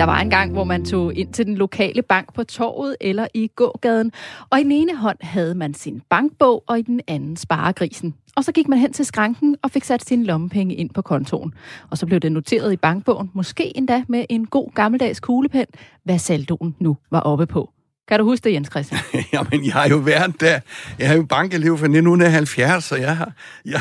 Der var en gang, hvor man tog ind til den lokale bank på torvet eller i gågaden, og i den ene hånd havde man sin bankbog, og i den anden sparegrisen. Og så gik man hen til skranken og fik sat sine lommepenge ind på kontoen. Og så blev det noteret i bankbogen, måske endda med en god gammeldags kuglepen, hvad saldoen nu var oppe på. Kan du huske det, Jens Christian? Jamen, jeg har jo været der. Jeg har jo bankelev fra 1970, så jeg har, jeg,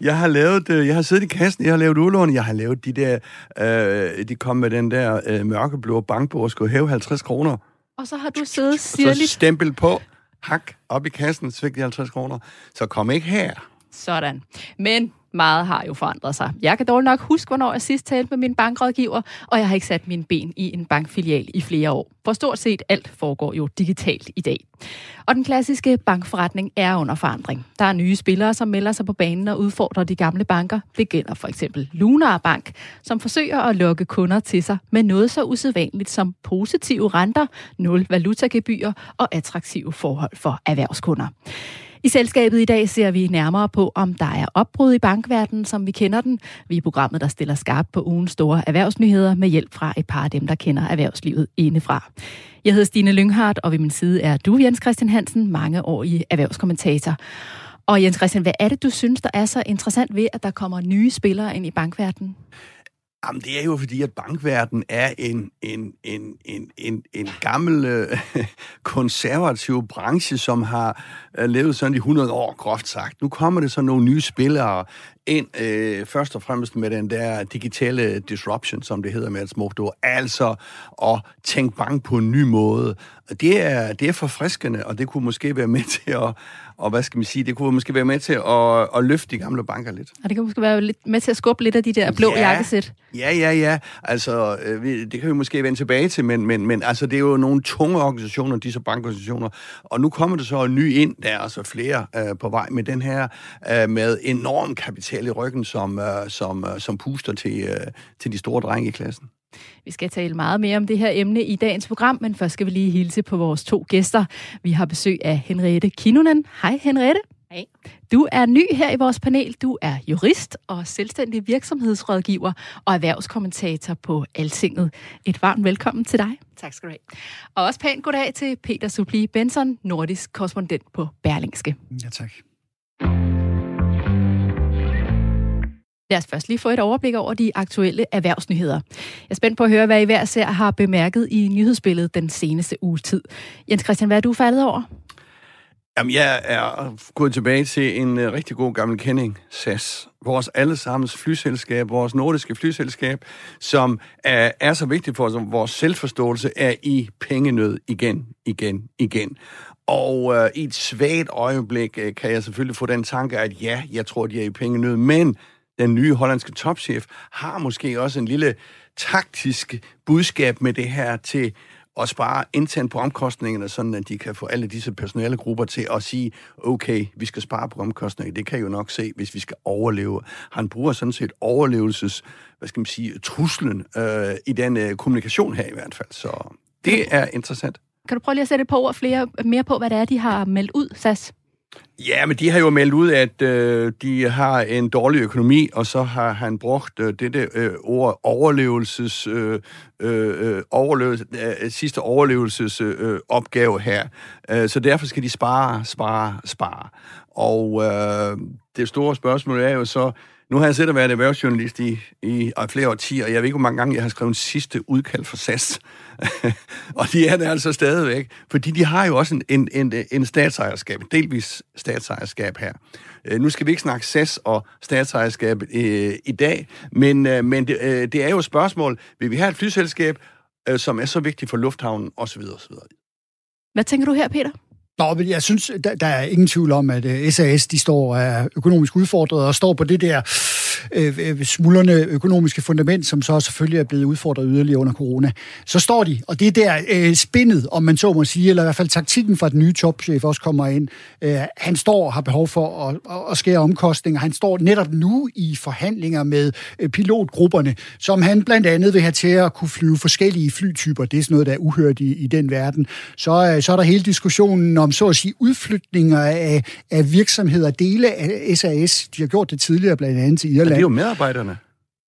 jeg har lavet, øh, jeg har siddet i kassen, jeg har lavet udlån, jeg har lavet de der, øh, de kom med den der øh, mørkeblå bankbog og skulle hæve 50 kroner. Og så har du siddet sirligt... Så stempel på, hak op i kassen, fik de 50 kroner. Så kom ikke her. Sådan. Men meget har jo forandret sig. Jeg kan dårligt nok huske, hvornår jeg sidst talte med min bankrådgiver, og jeg har ikke sat mine ben i en bankfilial i flere år. For stort set alt foregår jo digitalt i dag. Og den klassiske bankforretning er under forandring. Der er nye spillere, som melder sig på banen og udfordrer de gamle banker. Det gælder for eksempel Lunar Bank, som forsøger at lokke kunder til sig med noget så usædvanligt som positive renter, nul valutagebyr og attraktive forhold for erhvervskunder. I selskabet i dag ser vi nærmere på, om der er opbrud i bankverdenen, som vi kender den. Vi er programmet, der stiller skarp på ugens store erhvervsnyheder med hjælp fra et par af dem, der kender erhvervslivet indefra. Jeg hedder Stine Lynghardt, og ved min side er du, Jens Christian Hansen, mange år i erhvervskommentator. Og Jens Christian, hvad er det, du synes, der er så interessant ved, at der kommer nye spillere ind i bankverdenen? Jamen, det er jo fordi, at bankverden er en, en, en, en, en, en gammel øh, konservativ branche, som har øh, levet sådan i 100 år, groft sagt. Nu kommer det så nogle nye spillere ind, øh, først og fremmest med den der digitale disruption, som det hedder med et smukt ord. Altså at tænke bank på en ny måde. Det er, det er forfriskende, og det kunne måske være med til at, og hvad skal man sige, det kunne måske være med til at, at løfte de gamle banker lidt. Og det kan måske være lidt med til at skubbe lidt af de der blå ja, jakkesæt. Ja, ja, ja. Altså, øh, det kan vi måske vende tilbage til, men, men, men altså, det er jo nogle tunge organisationer, disse bankorganisationer, og nu kommer der så en ny ind, der er altså flere øh, på vej med den her, øh, med enorm kapital i ryggen, som, øh, som, øh, som puster til, øh, til de store drenge i klassen. Vi skal tale meget mere om det her emne i dagens program, men først skal vi lige hilse på vores to gæster. Vi har besøg af Henriette Kinunen. Hej Henriette. Hej. Du er ny her i vores panel. Du er jurist og selvstændig virksomhedsrådgiver og erhvervskommentator på Altinget. Et varmt velkommen til dig. Tak skal du have. Og også pænt goddag til Peter Supli Benson, nordisk korrespondent på Berlingske. Ja, tak. Lad os først lige få et overblik over de aktuelle erhvervsnyheder. Jeg er spændt på at høre, hvad I hver ser har bemærket i nyhedsbilledet den seneste uge tid. Jens Christian, hvad er du faldet over? Jamen, jeg er gået tilbage til en uh, rigtig god gammel kending, SAS. Vores allesammens flyselskab, vores nordiske flyselskab, som er, er så vigtigt for os, vores selvforståelse er i pengenød igen, igen, igen. Og øh, i et svagt øjeblik øh, kan jeg selvfølgelig få den tanke, at ja, jeg tror, de er i pengenød, men den nye hollandske topchef, har måske også en lille taktisk budskab med det her til at spare internt på omkostningerne, sådan at de kan få alle disse personale grupper til at sige, okay, vi skal spare på omkostningerne. Det kan I jo nok se, hvis vi skal overleve. Han bruger sådan set overlevelses, hvad skal man sige, truslen øh, i den øh, kommunikation her i hvert fald. Så det er interessant. Kan du prøve lige at sætte par ord flere, mere på, hvad det er, de har meldt ud, SAS? Ja, men de har jo meldt ud, at øh, de har en dårlig økonomi, og så har han brugt øh, dette øh, ord overlevelses, øh, øh, øh overlevelse, øh, sidste overlevelsesopgave øh, opgave her. Øh, så derfor skal de spare, spare, spare. Og øh, det store spørgsmål er jo så, nu har jeg siddet og været erhvervsjournalist i, i, i flere årtier, og jeg ved ikke, hvor mange gange jeg har skrevet en sidste udkald for SAS. og de er der altså stadigvæk, fordi de har jo også en, en, en, en statsejerskab, en delvis statsejerskab her. Øh, nu skal vi ikke snakke SAS og statsejerskab øh, i dag, men, øh, men det, øh, det er jo et spørgsmål, vil vi have et flyselskab, øh, som er så vigtigt for lufthavnen osv. osv. Hvad tænker du her, Peter? Nå, men jeg synes, der, der er ingen tvivl om, at øh, SAS de står er økonomisk udfordret og står på det der Øh, øh, smuldrende økonomiske fundament, som så selvfølgelig er blevet udfordret yderligere under corona. Så står de, og det er der øh, spindet, om man så må sige, eller i hvert fald taktikken fra den nye topchef også kommer ind. Øh, han står og har behov for at, at skære omkostninger. Han står netop nu i forhandlinger med øh, pilotgrupperne, som han blandt andet vil have til at kunne flyve forskellige flytyper. Det er sådan noget, der er uhørt i, i den verden. Så, øh, så er der hele diskussionen om, så at sige, udflytninger af, af virksomheder, dele af SAS. De har gjort det tidligere, blandt andet i Irland det er jo medarbejderne.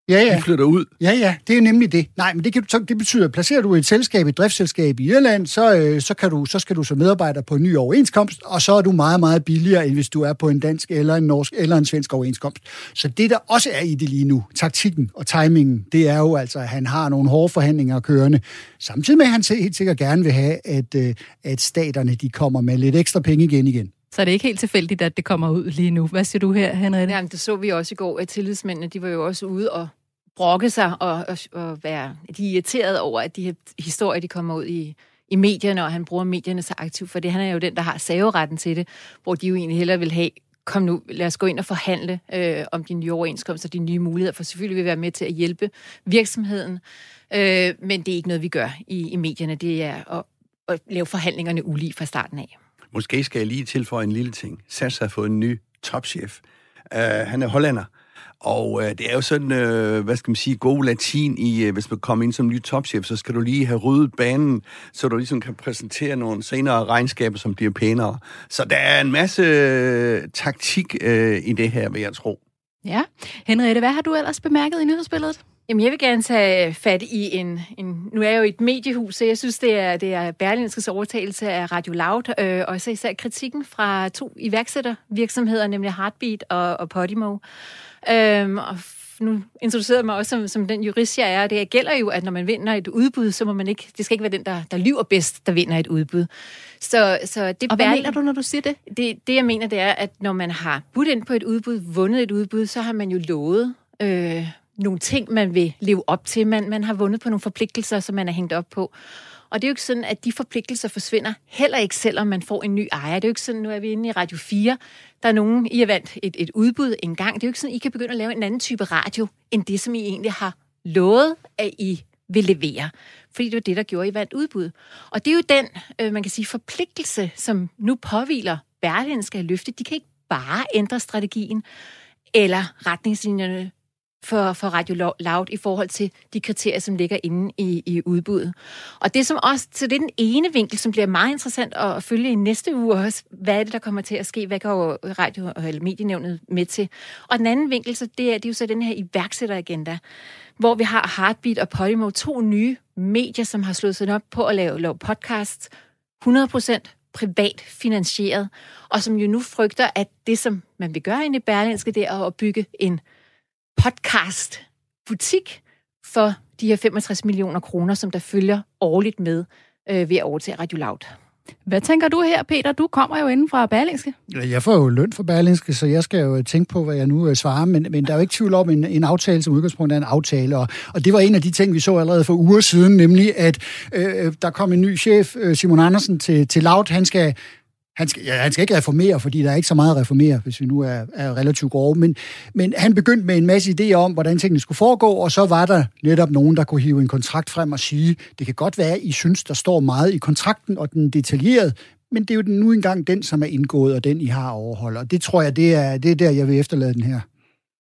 Ja, ja. De flytter ud. Ja, ja, det er nemlig det. Nej, men det, kan du, så, det betyder, at placerer du et selskab, et driftsselskab i Irland, så, øh, så, kan du, så skal du som medarbejder på en ny overenskomst, og så er du meget, meget billigere, end hvis du er på en dansk eller en norsk eller en svensk overenskomst. Så det, der også er i det lige nu, taktikken og timingen, det er jo altså, at han har nogle hårde forhandlinger kørende, samtidig med, at han helt sikkert gerne vil have, at, øh, at staterne de kommer med lidt ekstra penge igen igen. Så er det ikke helt tilfældigt, at det kommer ud lige nu. Hvad siger du her, Henriette? Jamen, det så vi også i går, at tillidsmændene, de var jo også ude og brokke sig og, og, og være de er irriterede over, at de her historier, de kommer ud i, i medierne, og han bruger medierne så aktivt, for det han er jo den, der har saveretten til det, hvor de jo egentlig hellere vil have, kom nu, lad os gå ind og forhandle øh, om de nye overenskomster, de nye muligheder, for selvfølgelig vil vi være med til at hjælpe virksomheden, øh, men det er ikke noget, vi gør i, i medierne, det er at, at lave forhandlingerne ulige fra starten af. Måske skal jeg lige tilføje en lille ting. SAS har fået en ny topchef. Uh, han er hollander. Og øh, det er jo sådan, øh, hvad skal man sige, god latin i, øh, hvis man kommer ind som ny topchef, så skal du lige have ryddet banen, så du ligesom kan præsentere nogle senere regnskaber, som bliver pænere. Så der er en masse øh, taktik øh, i det her, vil jeg tro. Ja. Henriette, hvad har du ellers bemærket i nyhedsbilledet? Jamen, jeg vil gerne tage fat i en, en... Nu er jeg jo et mediehus, så jeg synes, det er, det er Berlinskes overtagelse af Radio Loud, øh, og så især kritikken fra to iværksættervirksomheder, nemlig Heartbeat og, og Podimo. Øhm, og nu introducerede mig også som, som den jurist, jeg er. Det gælder jo, at når man vinder et udbud, så må man ikke... Det skal ikke være den, der, der lyver bedst, der vinder et udbud. Så, så det og hvad mener du, når du siger det? det? Det, jeg mener, det er, at når man har budt ind på et udbud, vundet et udbud, så har man jo lovet... Øh, nogle ting, man vil leve op til. Man, man har vundet på nogle forpligtelser, som man er hængt op på. Og det er jo ikke sådan, at de forpligtelser forsvinder, heller ikke selvom man får en ny ejer. Det er jo ikke sådan, nu er vi inde i Radio 4, der er nogen, I har vandt et, et udbud en gang. Det er jo ikke sådan, I kan begynde at lave en anden type radio, end det, som I egentlig har lovet, at I vil levere. Fordi det var det, der gjorde, I vandt udbud. Og det er jo den, øh, man kan sige, forpligtelse, som nu påviler Berlin skal løfte. De kan ikke bare ændre strategien eller retningslinjerne for, for Radio Loud i forhold til de kriterier, som ligger inde i, i udbuddet. Og det som også, så det er den ene vinkel, som bliver meget interessant at følge i næste uge også. Hvad er det, der kommer til at ske? Hvad går radio- eller medienævnet med til? Og den anden vinkel, så det er, det er jo så den her iværksætteragenda, hvor vi har Heartbeat og Podimo, to nye medier, som har slået sig op på at lave, lave podcast 100% privat finansieret, og som jo nu frygter, at det, som man vil gøre inde i Berlinske, det er at bygge en podcast-butik for de her 65 millioner kroner, som der følger årligt med øh, ved at overtage Radio Loud. Hvad tænker du her, Peter? Du kommer jo inden fra Berlingske. Jeg får jo løn for Berlingske, så jeg skal jo tænke på, hvad jeg nu øh, svarer. Men, men der er jo ikke tvivl om, en, en aftale som udgangspunkt er en aftale. Og, og det var en af de ting, vi så allerede for uger siden, nemlig at øh, der kom en ny chef, øh, Simon Andersen, til, til Loud. Han skal han skal, ja, han skal ikke reformere, fordi der er ikke så meget at reformere, hvis vi nu er, er relativt grove. Men, men han begyndte med en masse idéer om, hvordan tingene skulle foregå, og så var der netop nogen, der kunne hive en kontrakt frem og sige, det kan godt være, I synes, der står meget i kontrakten, og den er detaljeret, men det er jo nu engang den, som er indgået, og den, I har overholdt. Og det tror jeg, det er, det er der, jeg vil efterlade den her.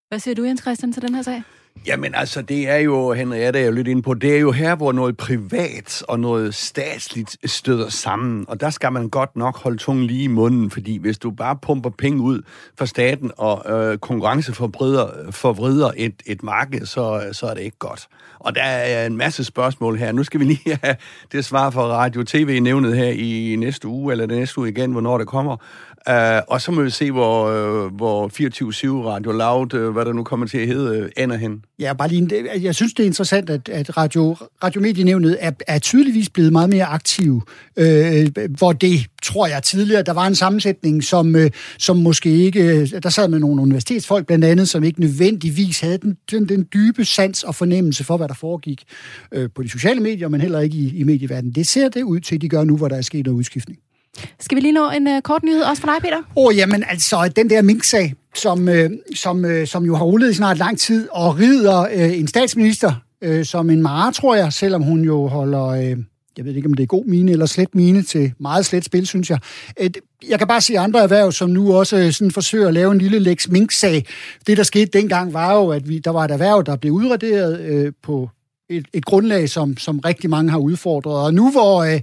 Hvad siger du, Jens Christian, til den her sag? Jamen altså, det er jo, Henriette er jo lidt inde på, det er jo her, hvor noget privat og noget statsligt støder sammen. Og der skal man godt nok holde tungen lige i munden, fordi hvis du bare pumper penge ud fra staten og øh, konkurrence forvrider et, et marked, så, så er det ikke godt. Og der er en masse spørgsmål her. Nu skal vi lige have det svar fra Radio TV-nævnet her i næste uge, eller den næste uge igen, hvornår det kommer. Uh, og så må vi se, hvor, uh, hvor 24-7 Radio Loud, uh, hvad der nu kommer til at hedde, uh, ender hen. Ja, bare lige, jeg synes, det er interessant, at, at Radio, Radiomedienævnet er, er tydeligvis blevet meget mere aktiv, øh, hvor det, tror jeg tidligere, der var en sammensætning, som, øh, som måske ikke, der sad med nogle universitetsfolk blandt andet, som ikke nødvendigvis havde den, den, den dybe sans og fornemmelse for, hvad der foregik øh, på de sociale medier, men heller ikke i, i medieverdenen. Det ser det ud til, at de gør nu, hvor der er sket noget udskiftning. Skal vi lige nå en øh, kort nyhed også for dig, Peter? Åh, oh, jamen altså, den der minksag, som, øh, som, øh, som jo har rullet i snart lang tid, og rider øh, en statsminister øh, som en mare, tror jeg, selvom hun jo holder... Øh, jeg ved ikke, om det er god mine eller slet mine til meget slet spil, synes jeg. Øh, jeg kan bare se andre erhverv, som nu også øh, sådan forsøger at lave en lille Lex Mink-sag. Det, der skete dengang, var jo, at vi, der var et erhverv, der blev udraderet øh, på et, et grundlag, som, som rigtig mange har udfordret. Og nu hvor øh,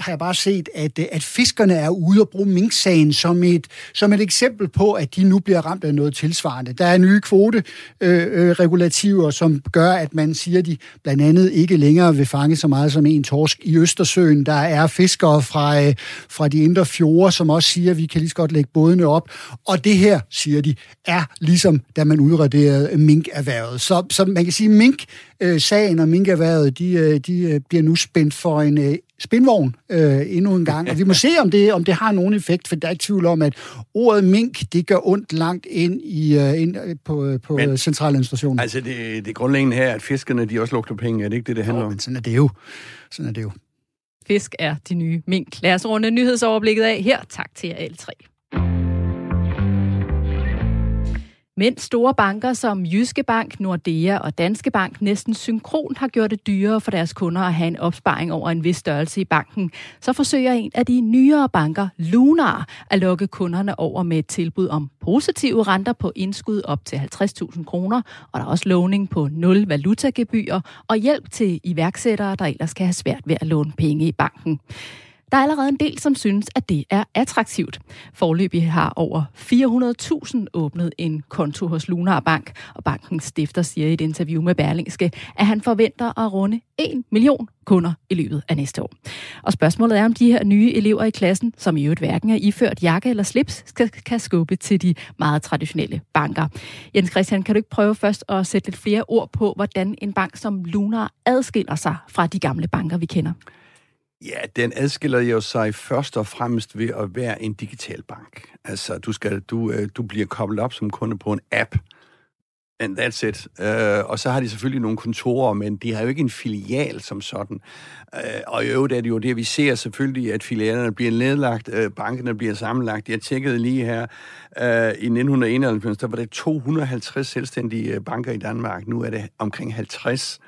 har jeg bare set, at, øh, at fiskerne er ude og bruge minksagen som et, som et eksempel på, at de nu bliver ramt af noget tilsvarende. Der er nye kvoteregulativer, øh, øh, som gør, at man siger, at de blandt andet ikke længere vil fange så meget som en torsk i Østersøen. Der er fiskere fra, øh, fra de indre fjorde, som også siger, at vi kan lige så godt lægge bådene op. Og det her, siger de, er ligesom da man udraderede minkerhvervet. Så, så man kan sige, at mink-sagen øh, og minkerhvervet, de, øh, de øh, bliver nu spændt for en øh, spindvogn øh, endnu en gang. Og vi må se, om det, om det har nogen effekt, for der er ikke tvivl om, at ordet mink, det gør ondt langt ind, i, uh, ind på, på men, centraladministrationen. Altså, det, det grundlæggende her, at fiskerne, de også lugter penge. Er det ikke det, det handler jo, om? Men sådan er det jo. Sådan er det jo. Fisk er de nye mink. Lad os runde nyhedsoverblikket af her. Tak til jer alle tre. Mens store banker som Jyske Bank, Nordea og Danske Bank næsten synkront har gjort det dyrere for deres kunder at have en opsparing over en vis størrelse i banken, så forsøger en af de nyere banker, Lunar, at lokke kunderne over med et tilbud om positive renter på indskud op til 50.000 kroner, og der er også låning på nul valutagebyr og hjælp til iværksættere, der ellers kan have svært ved at låne penge i banken. Der er allerede en del, som synes, at det er attraktivt. Forløbig har over 400.000 åbnet en konto hos Lunar Bank, og bankens stifter siger i et interview med Berlingske, at han forventer at runde 1 million kunder i løbet af næste år. Og spørgsmålet er, om de her nye elever i klassen, som i øvrigt hverken er iført jakke eller slips, skal, kan skubbe til de meget traditionelle banker. Jens Christian, kan du ikke prøve først at sætte lidt flere ord på, hvordan en bank som Lunar adskiller sig fra de gamle banker, vi kender? Ja, den adskiller jo sig først og fremmest ved at være en digital bank. Altså, du, skal, du, øh, du bliver koblet op som kunde på en app, and that's it. Uh, og så har de selvfølgelig nogle kontorer, men de har jo ikke en filial som sådan. Uh, og i øvrigt er det jo det, vi ser selvfølgelig, at filialerne bliver nedlagt, uh, bankerne bliver sammenlagt. Jeg tjekkede lige her, uh, i 1991, der var det 250 selvstændige banker i Danmark. Nu er det omkring 50. Uh,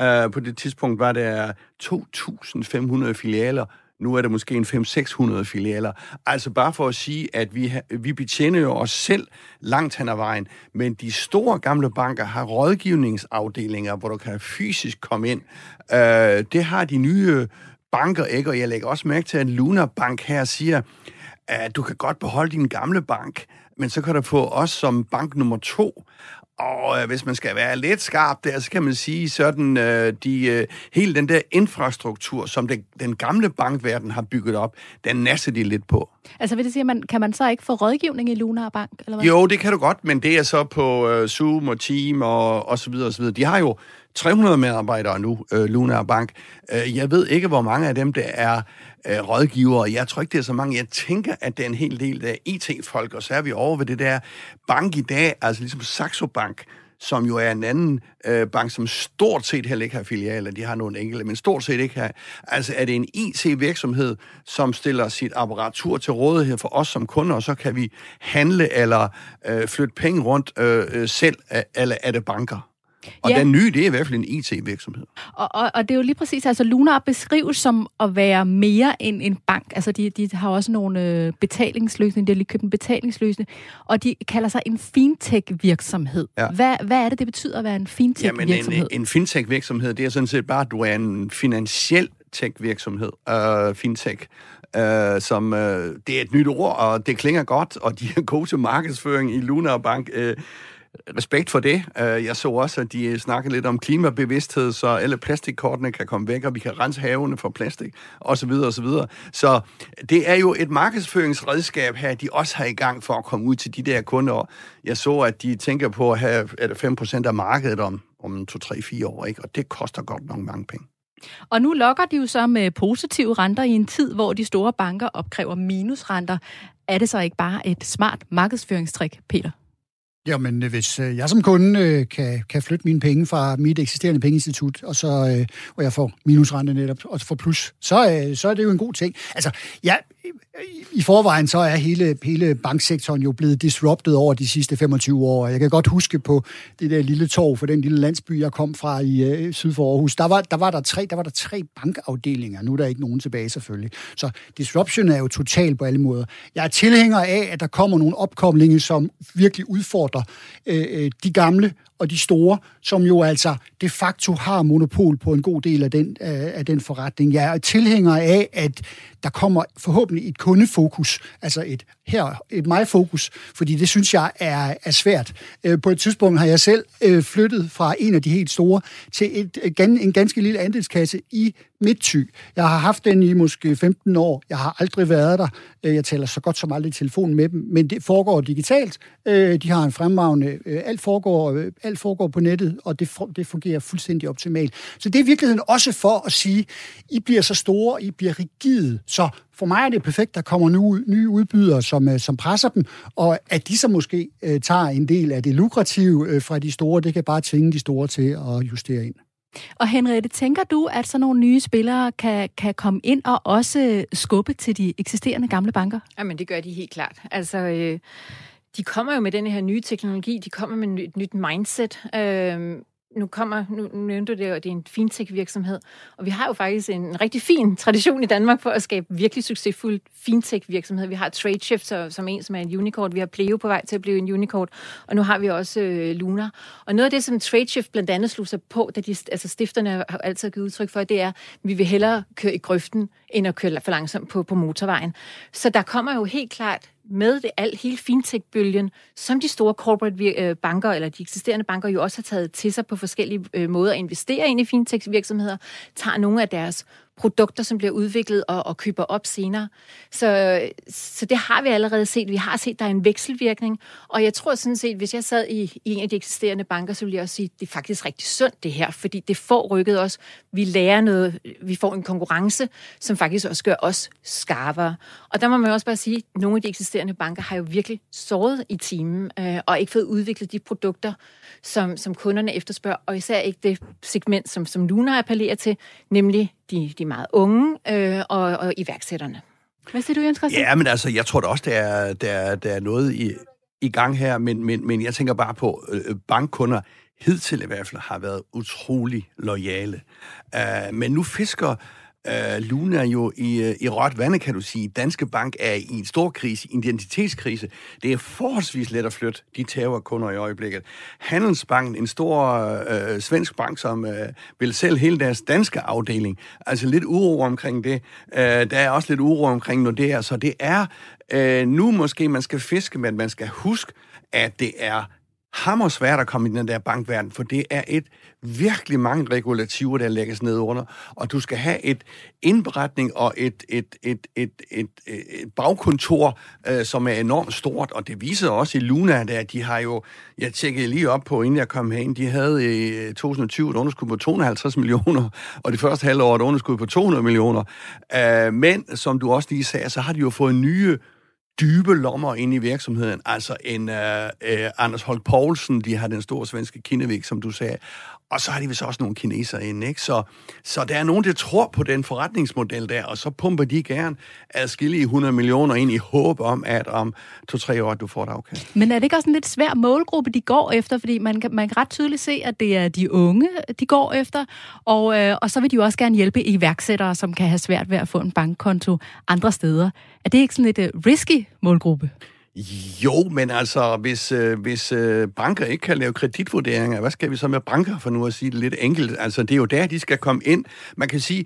Øh, på det tidspunkt var der 2.500 filialer. Nu er det måske en 500-600 filialer. Altså bare for at sige, at vi, vi betjener jo os selv langt hen ad vejen, men de store gamle banker har rådgivningsafdelinger, hvor du kan fysisk komme ind. Uh, det har de nye banker ikke, og jeg lægger også mærke til, at Luna Bank her siger, at du kan godt beholde din gamle bank, men så kan du få os som bank nummer to. Og øh, hvis man skal være lidt skarp der, så kan man sige sådan, øh, de, øh, hele den der infrastruktur, som det, den gamle bankverden har bygget op, den nasser de lidt på. Altså vil det sige, man, kan man så ikke få rådgivning i Lunar Bank? Eller hvad? Jo, det kan du godt, men det er så på øh, Zoom og Team og, og så videre og så videre. De har jo 300 medarbejdere nu, øh, Lunar Bank. Øh, jeg ved ikke, hvor mange af dem, der er øh, rådgivere. Jeg tror ikke, det er så mange. Jeg tænker, at det er en hel del af IT-folk, og så er vi over ved det der bank i dag, altså ligesom Saxo Bank, som jo er en anden øh, bank, som stort set heller ikke har filialer. De har nogle enkelte, men stort set ikke har. Altså er det en IT-virksomhed, som stiller sit apparatur til rådighed for os som kunder, og så kan vi handle eller øh, flytte penge rundt øh, øh selv, eller er det banker? Og ja. den nye, det er i hvert fald en IT-virksomhed. Og, og, og det er jo lige præcis, altså Lunar beskrives som at være mere end en bank. Altså de, de har også nogle øh, betalingsløsninger, de har lige købt en betalingsløsning, og de kalder sig en fintech-virksomhed. Ja. Hvad, hvad er det, det betyder at være en fintech-virksomhed? Jamen en, en fintech-virksomhed, det er sådan set bare, at du er en finansiel tech-virksomhed, uh, fintech, uh, som uh, det er et nyt ord, og det klinger godt, og de er gode til markedsføring i Lunar Bank. Uh, respekt for det. Øh, jeg så også, at de snakkede lidt om klimabevidsthed, så alle plastikkortene kan komme væk, og vi kan rense havene for plastik, osv. osv. Så det er jo et markedsføringsredskab her, de også har i gang for at komme ud til de der kunder. Jeg så, at de tænker på at have 5% af markedet om, om 2-3-4 år, ikke? og det koster godt nok mange penge. Og nu lokker de jo så med positive renter i en tid, hvor de store banker opkræver minusrenter. Er det så ikke bare et smart markedsføringstrik, Peter? Jamen, øh, hvis øh, jeg som kunde øh, kan, kan flytte mine penge fra mit eksisterende pengeinstitut, og så, øh, og jeg får minusrente netop, og får plus, så, så er det jo en god ting. Altså, ja, i forvejen så er hele, hele banksektoren jo blevet disrupted over de sidste 25 år. Jeg kan godt huske på det der lille torv for den lille landsby, jeg kom fra i øh, syd for Aarhus. Der var, der, var der, tre, der var der tre bankafdelinger. Nu er der ikke nogen tilbage selvfølgelig. Så disruption er jo total på alle måder. Jeg er tilhænger af, at der kommer nogle opkomlinge, som virkelig udfordrer øh, øh, de gamle og de store, som jo altså de facto har monopol på en god del af den, øh, af den forretning. Jeg er tilhænger af, at der kommer forhåbentlig et kundefokus, altså et her, et mig-fokus, fordi det synes jeg er, er svært. Øh, på et tidspunkt har jeg selv øh, flyttet fra en af de helt store til et, en ganske lille andelskasse i Midtty. Jeg har haft den i måske 15 år. Jeg har aldrig været der. Øh, jeg taler så godt som aldrig i telefon med dem, men det foregår digitalt. Øh, de har en fremragende... Øh, alt foregår, alt foregår på nettet, og det, det fungerer fuldstændig optimalt. Så det er i virkeligheden også for at sige, I bliver så store, I bliver rigide, så for mig er det perfekt, der kommer nu, nye udbydere, som, som presser dem, og at de så måske tager en del af det lukrative fra de store, det kan bare tvinge de store til at justere ind. Og Henriette, tænker du, at sådan nogle nye spillere kan, kan komme ind og også skubbe til de eksisterende gamle banker? Jamen, det gør de helt klart. Altså, øh, de kommer jo med den her nye teknologi, de kommer med et nyt mindset. Øh, nu kommer, nu nævnte du det, og det er en fintech-virksomhed, og vi har jo faktisk en rigtig fin tradition i Danmark for at skabe virkelig succesfuld fintech-virksomhed. Vi har TradeShift som en, som er en unicorn, vi har Pleo på vej til at blive en unicorn, og nu har vi også øh, Luna. Og noget af det, som TradeShift blandt andet slog sig på, da de, altså stifterne har altid givet udtryk for, det er, at vi vil hellere køre i grøften, end at køre for langsomt på, på motorvejen. Så der kommer jo helt klart med det alt, hele fintech-bølgen, som de store corporate øh, banker, eller de eksisterende banker jo også har taget til sig på forskellige øh, måder at investere ind i fintech-virksomheder, tager nogle af deres produkter, som bliver udviklet og, og køber op senere. Så, så det har vi allerede set. Vi har set, at der er en vekselvirkning, og jeg tror sådan set, hvis jeg sad i, i en af de eksisterende banker, så ville jeg også sige, at det er faktisk rigtig sundt det her, fordi det får rykket os. Vi lærer noget, vi får en konkurrence, som faktisk også gør os skarpere. Og der må man også bare sige, at nogle af de eksisterende banker har jo virkelig såret i timen, øh, og ikke fået udviklet de produkter, som, som kunderne efterspørger, og især ikke det segment, som, som Luna appellerer til, nemlig de, de meget unge øh, og, og iværksætterne. Hvad siger du, Jens Christian? Ja, men altså, jeg tror da også, der er, der, der er noget i, i gang her, men, men, men jeg tænker bare på, øh, øh bankkunder hidtil i hvert fald har været utrolig lojale. Uh, øh, men nu fisker øh, Luna jo i, øh, i råt vande, kan du sige. Danske Bank er i en stor krise, identitetskrise. Det er forholdsvis let at flytte de tager kunder i øjeblikket. Handelsbanken, en stor øh, øh, svensk bank, som øh, vil sælge hele deres danske afdeling. Altså lidt uro omkring det. Øh, der er også lidt uro omkring Nordea, så det er øh, nu måske, man skal fiske, men man skal huske, at det er hammer svært at komme i den der bankverden, for det er et virkelig mange regulativer, der lægges ned under, og du skal have et indberetning og et, et, et, et, et, et bagkontor, øh, som er enormt stort, og det viser også i Luna, at de har jo, jeg tjekkede lige op på, inden jeg kom herind, de havde i øh, 2020 et underskud på 250 millioner, og det første halvår et underskud på 200 millioner. Øh, men, som du også lige sagde, så har de jo fået nye dybe lommer ind i virksomheden. Altså en uh, uh, Anders Holk Poulsen, de har den store svenske Kinnevik, som du sagde. Og så har de vist også nogle kinesere inde, ikke? Så, så der er nogen, der tror på den forretningsmodel der, og så pumper de gerne adskillige 100 millioner ind i håb om, at om to-tre år, du får et afkast. Men er det ikke også en lidt svær målgruppe, de går efter? Fordi man kan, man kan ret tydeligt se, at det er de unge, de går efter, og, øh, og så vil de jo også gerne hjælpe iværksættere, som kan have svært ved at få en bankkonto andre steder. Er det ikke sådan lidt uh, risky målgruppe? Jo, men altså, hvis, øh, hvis øh, banker ikke kan lave kreditvurderinger, hvad skal vi så med banker, for nu at sige det lidt enkelt? Altså, det er jo der, de skal komme ind. Man kan sige,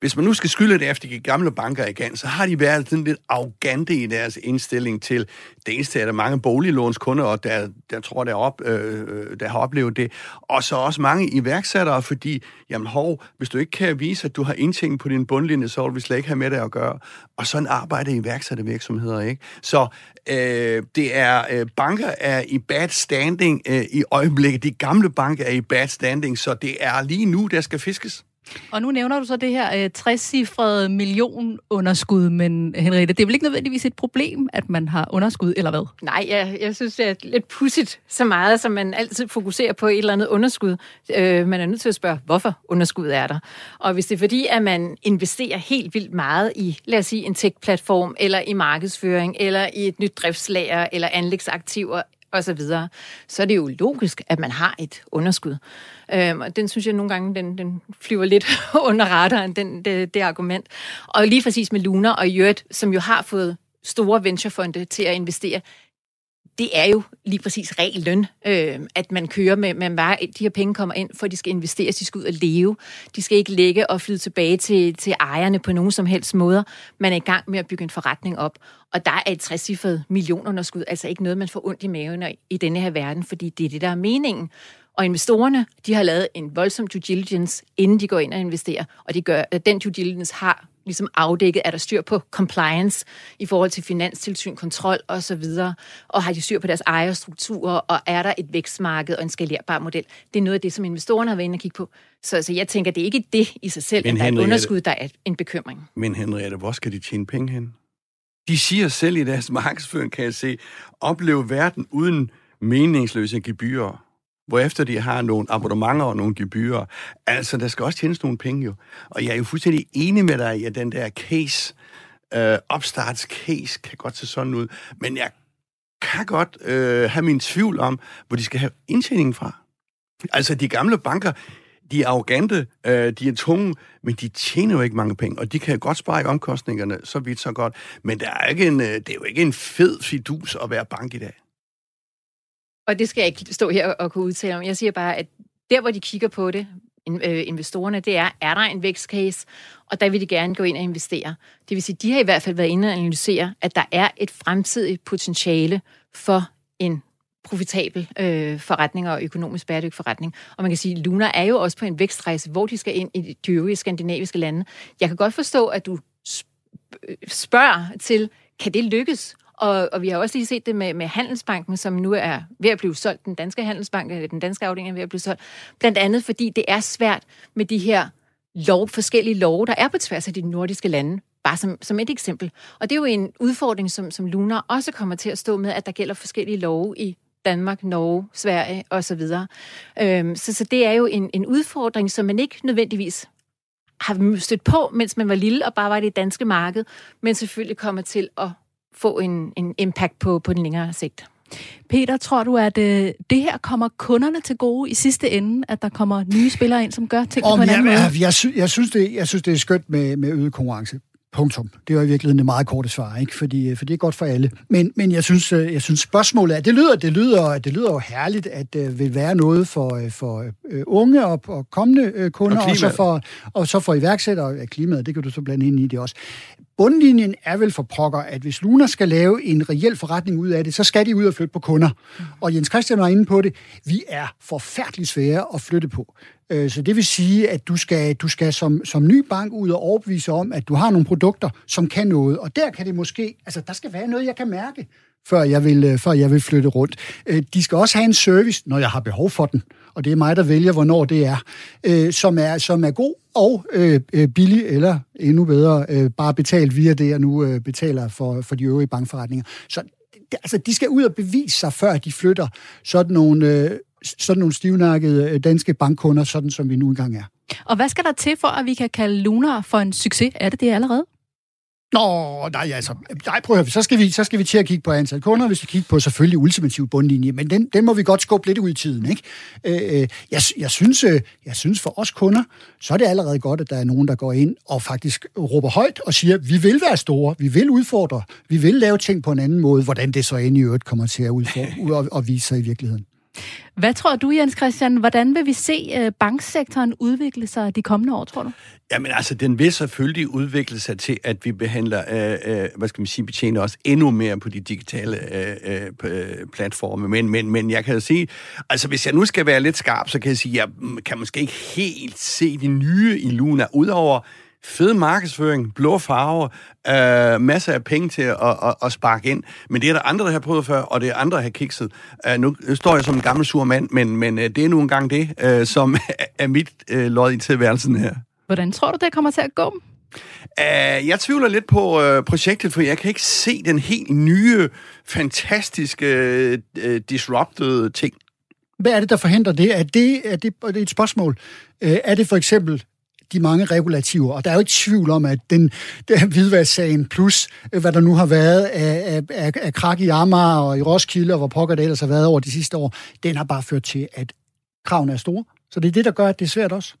hvis man nu skal skylde det efter de gamle banker igen, så har de været sådan lidt arrogante i deres indstilling til, det eneste er der mange boliglånskunder, og der, der tror, der, op, øh, øh, der har oplevet det, og så også mange iværksættere, fordi, jamen hov, hvis du ikke kan vise, at du har indtjening på din bundlinje, så vil vi slet ikke have med det at gøre. Og sådan arbejder iværksættervirksomheder, ikke? Så øh, det er, øh, banker er i bad standing øh, i øjeblikket. De gamle banker er i bad standing, så det er lige nu, der skal fiskes. Og nu nævner du så det her øh, 60-cifrede millionunderskud, men øh, Henriette, det er vel ikke nødvendigvis et problem, at man har underskud, eller hvad? Nej, jeg, jeg synes, det er lidt pudsigt så meget, som man altid fokuserer på et eller andet underskud. Øh, man er nødt til at spørge, hvorfor underskud er der? Og hvis det er fordi, at man investerer helt vildt meget i, lad os sige, en tech-platform, eller i markedsføring, eller i et nyt driftslager, eller anlægsaktiver, osv., så så er det jo logisk, at man har et underskud. Øhm, og den synes jeg nogle gange, den, den flyver lidt under radaren, den, det, det argument. Og lige præcis med Luna og Jørt, som jo har fået store venturefonde til at investere det er jo lige præcis reglen, øh, at man kører med, man bare, de her penge kommer ind, for de skal investeres, de skal ud og leve. De skal ikke ligge og flyde tilbage til, til ejerne på nogen som helst måder. Man er i gang med at bygge en forretning op. Og der er et 60 millioner altså ikke noget, man får ondt i maven i denne her verden, fordi det er det, der er meningen. Og investorerne, de har lavet en voldsom due diligence, inden de går ind og investerer. Og de gør, den due diligence har ligesom afdækket, er der styr på compliance i forhold til finanstilsyn, kontrol osv., og har de styr på deres ejerstrukturer, og er der et vækstmarked og en skalerbar model. Det er noget af det, som investorerne har været inde og kigge på. Så, så jeg tænker, det er ikke det i sig selv, men at der er et underskud, der er en bekymring. Men Henriette, hvor skal de tjene penge hen? De siger selv i deres markedsføring, kan jeg se, opleve verden uden meningsløse gebyrer hvorefter de har nogle abonnementer og nogle gebyrer. Altså, der skal også tjenes nogle penge jo. Og jeg er jo fuldstændig enig med dig i, at den der case, øh, opstartscase, kan godt se sådan ud. Men jeg kan godt øh, have min tvivl om, hvor de skal have indtjeningen fra. Altså, de gamle banker, de er arrogante, øh, de er tunge, men de tjener jo ikke mange penge, og de kan godt spare i omkostningerne, så vidt så godt. Men der er ikke en, øh, det er jo ikke en fed fidus at være bank i dag. Og det skal jeg ikke stå her og kunne udtale om. Jeg siger bare, at der, hvor de kigger på det, øh, investorerne, det er, er der en vækstcase, og der vil de gerne gå ind og investere. Det vil sige, de har i hvert fald været inde og analysere, at der er et fremtidigt potentiale for en profitabel øh, forretning og økonomisk bæredygtig forretning. Og man kan sige, at Luna er jo også på en vækstrejse, hvor de skal ind i de øvrige skandinaviske lande. Jeg kan godt forstå, at du øh, spørger til, kan det lykkes? Og, og vi har også lige set det med, med Handelsbanken, som nu er ved at blive solgt. Den danske Handelsbank, eller den danske afdeling er ved at blive solgt. Blandt andet fordi det er svært med de her lov, forskellige love, der er på tværs af de nordiske lande. Bare som, som et eksempel. Og det er jo en udfordring, som, som Luna også kommer til at stå med, at der gælder forskellige love i Danmark, Norge, Sverige osv. Øhm, så, så det er jo en, en udfordring, som man ikke nødvendigvis har stødt på, mens man var lille og bare var i det danske marked, men selvfølgelig kommer til at få en, en impact på, på den længere sigt. Peter, tror du, at øh, det her kommer kunderne til gode i sidste ende, at der kommer nye spillere ind, som gør ting på en anden jeg, måde? Jeg, jeg, jeg, synes, det, jeg synes, det er skønt med, med øget konkurrence. Punktum. Det var i virkeligheden det meget korte svar, ikke? Fordi, for det er godt for alle. Men, men jeg, synes, øh, jeg synes spørgsmålet er, det lyder, det lyder, det lyder jo herligt, at det vil være noget for, øh, for unge og, og kommende kunder, og, og, så for, og så for iværksættere af klimaet, det kan du så blande ind i det også. Bundlinjen er vel for pokker, at hvis Luna skal lave en reel forretning ud af det, så skal de ud og flytte på kunder. Mm. Og Jens Christian var inde på det. Vi er forfærdeligt svære at flytte på. Øh, så det vil sige, at du skal, du skal som, som ny bank ud og overbevise om, at du har nogle produkter, som kan noget. Og der kan det måske, altså der skal være noget, jeg kan mærke, før jeg vil, øh, før jeg vil flytte rundt. Øh, de skal også have en service, når jeg har behov for den. Og det er mig, der vælger, hvornår det er. Øh, som er, som er god og øh, billig, eller endnu bedre, øh, bare betalt via det, jeg nu øh, betaler for, for de øvrige bankforretninger. Så altså, de skal ud og bevise sig, før de flytter sådan nogle, øh, sådan nogle stivnakkede danske bankkunder, sådan som vi nu engang er. Og hvad skal der til for, at vi kan kalde Lunar for en succes? Er det det allerede? Nå, nej, altså, nej, prøv at høre, så skal, vi, så skal vi til at kigge på antal kunder, vi skal kigge på selvfølgelig ultimativ bundlinje, men den, den må vi godt skubbe lidt ud i tiden, ikke? Øh, øh jeg, jeg, synes, øh, jeg synes for os kunder, så er det allerede godt, at der er nogen, der går ind og faktisk råber højt og siger, vi vil være store, vi vil udfordre, vi vil lave ting på en anden måde, hvordan det så end i øvrigt kommer til at udfordre og, og vise sig i virkeligheden. Hvad tror du, Jens Christian? Hvordan vil vi se øh, banksektoren udvikle sig de kommende år, tror du? Jamen altså, den vil selvfølgelig udvikle sig til, at vi behandler, øh, øh, hvad skal man sige, betjener os endnu mere på de digitale øh, øh, øh platforme. Men, men, men jeg kan jo sige, altså hvis jeg nu skal være lidt skarp, så kan jeg sige, jeg kan måske ikke helt se de nye i Luna, udover fed markedsføring, blå farver, øh, masser af penge til at, at, at sparke ind. Men det er der andre, der har prøvet før, og det er andre, der har kikset. Øh, nu står jeg som en gammel sur mand, men, men øh, det er nu engang det, øh, som er mit øh, lod i tilværelsen her. Hvordan tror du, det kommer til at gå? Uh, jeg tvivler lidt på uh, projektet, for jeg kan ikke se den helt nye, fantastiske, uh, disrupted ting. Hvad er det, der forhindrer det? Er det, er det, er det et spørgsmål? Uh, er det for eksempel de mange regulativer, og der er jo ikke tvivl om, at den, den hvidværdssagen plus, øh, hvad der nu har været af, af, af, af krak i Amager og i Roskilde, og hvor pokker det ellers har været over de sidste år, den har bare ført til, at kravene er store. Så det er det, der gør, at det er svært også.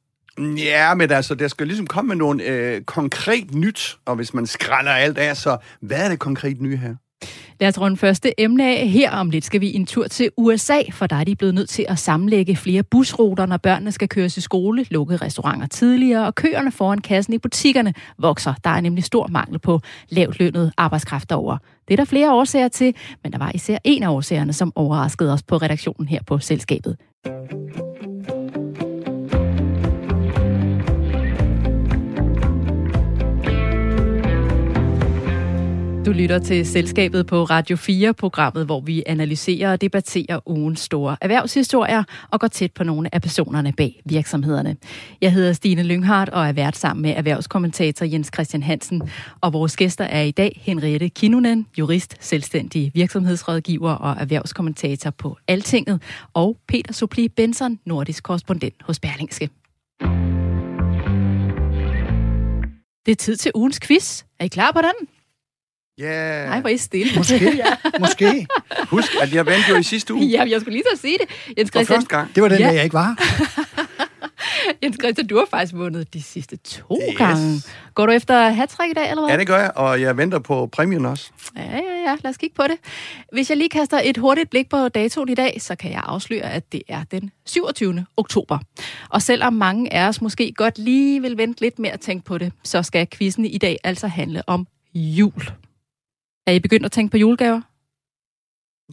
Ja, men altså, der skal ligesom komme med noget øh, konkret nyt, og hvis man skræller alt af, så hvad er det konkret nye her? Lad os runde første emne af. Her om lidt skal vi en tur til USA, for der er de blevet nødt til at sammenlægge flere busruter, når børnene skal køres i skole, lukke restauranter tidligere, og køerne foran kassen i butikkerne vokser. Der er nemlig stor mangel på lavt lønnet arbejdskraft derovre. Det er der flere årsager til, men der var især en af årsagerne, som overraskede os på redaktionen her på selskabet. Du lytter til Selskabet på Radio 4, programmet, hvor vi analyserer og debatterer ugens store erhvervshistorier og går tæt på nogle af personerne bag virksomhederne. Jeg hedder Stine Lynghardt og er vært sammen med erhvervskommentator Jens Christian Hansen. Og vores gæster er i dag Henriette Kinunen, jurist, selvstændig virksomhedsrådgiver og erhvervskommentator på Altinget, og Peter Supli Benson, nordisk korrespondent hos Berlingske. Det er tid til ugens quiz. Er I klar på den? Ja. Yeah. Nej, hvor er I stille. Måske, ja. Måske. Husk, at jeg vandt jo i sidste uge. Ja, jeg skulle lige så sige det. Jens Christian, første gang. Det var den, Ja. der jeg ikke var. Jens Christian, du har faktisk vundet de sidste to Yes. gange. Går du efter hat i dag, eller hvad? Ja, det gør jeg, og jeg venter på præmien også. Ja, ja, ja. Lad os kigge på det. Hvis jeg lige kaster et hurtigt blik på datoen i dag, så kan jeg afsløre, at det er den 27. oktober. Og selvom mange af os måske godt lige vil vente lidt mere at tænke på det, så skal quizzen i dag altså handle om jul. Er I begyndt at tænke på julegaver?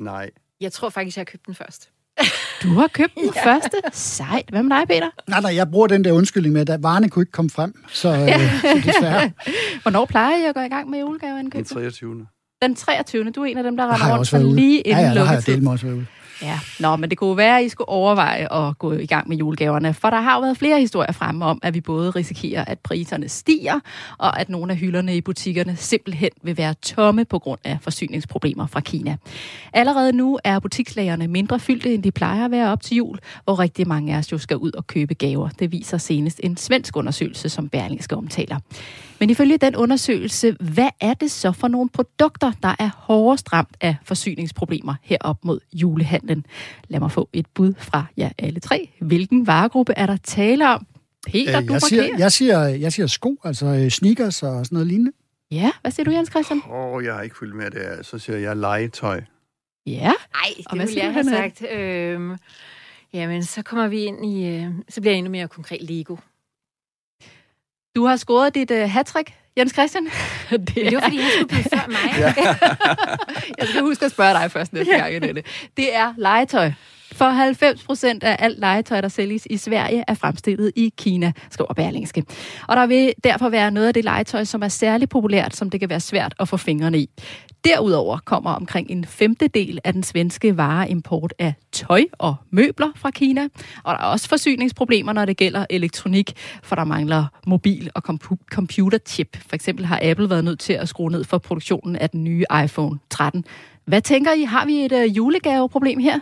Nej. Jeg tror faktisk, jeg har købt den først. Du har købt den ja. første. Sejt. Hvad med dig, Peter? Nej, nej, jeg bruger den der undskyldning med, at varerne kunne ikke komme frem. Så, øh, så desværre Hvornår plejer I at gå i gang med Den julegaveindkøb? 23. Den 23. Du er en af dem, der render jeg rundt for lige Ja, inden ja, der har jeg delt mig også været ude. Ja, nå, men det kunne være, at I skulle overveje at gå i gang med julegaverne, for der har jo været flere historier fremme om, at vi både risikerer, at priserne stiger, og at nogle af hylderne i butikkerne simpelthen vil være tomme på grund af forsyningsproblemer fra Kina. Allerede nu er butikslagerne mindre fyldte, end de plejer at være op til jul, hvor rigtig mange af os jo skal ud og købe gaver. Det viser senest en svensk undersøgelse, som Berlingske omtaler. Men ifølge den undersøgelse, hvad er det så for nogle produkter, der er hårdest ramt af forsyningsproblemer herop mod julehandlen? Lad mig få et bud fra jer alle tre. Hvilken varegruppe er der tale om? Peter, Øh, du jeg, siger, jeg, siger, jeg siger sko, altså øh, sneakers og sådan noget lignende. Ja, hvad siger du, Jens Christian? Åh, oh, jeg har ikke fulgt med det. Så siger jeg legetøj. Ja, Nej, Og det hvad ville jeg have sagt. Øhm, jamen, så kommer vi ind i... Øh, så bliver jeg endnu mere konkret Lego. Du har scoret dit uh, hattrick, Jens Christian. det, Men det var, fordi han skulle blive før mig. Ja. Jeg skal huske at spørge dig først næste gang i dette. Det er legetøj. For 90 procent af alt legetøj, der sælges i Sverige, er fremstillet i Kina, skriver Berlingske. Og der vil derfor være noget af det legetøj, som er særlig populært, som det kan være svært at få fingrene i. Derudover kommer omkring en femtedel af den svenske vareimport af tøj og møbler fra Kina. Og der er også forsyningsproblemer, når det gælder elektronik, for der mangler mobil- og computerchip. For eksempel har Apple været nødt til at skrue ned for produktionen af den nye iPhone 13. Hvad tænker I? Har vi et øh, julegaveproblem her?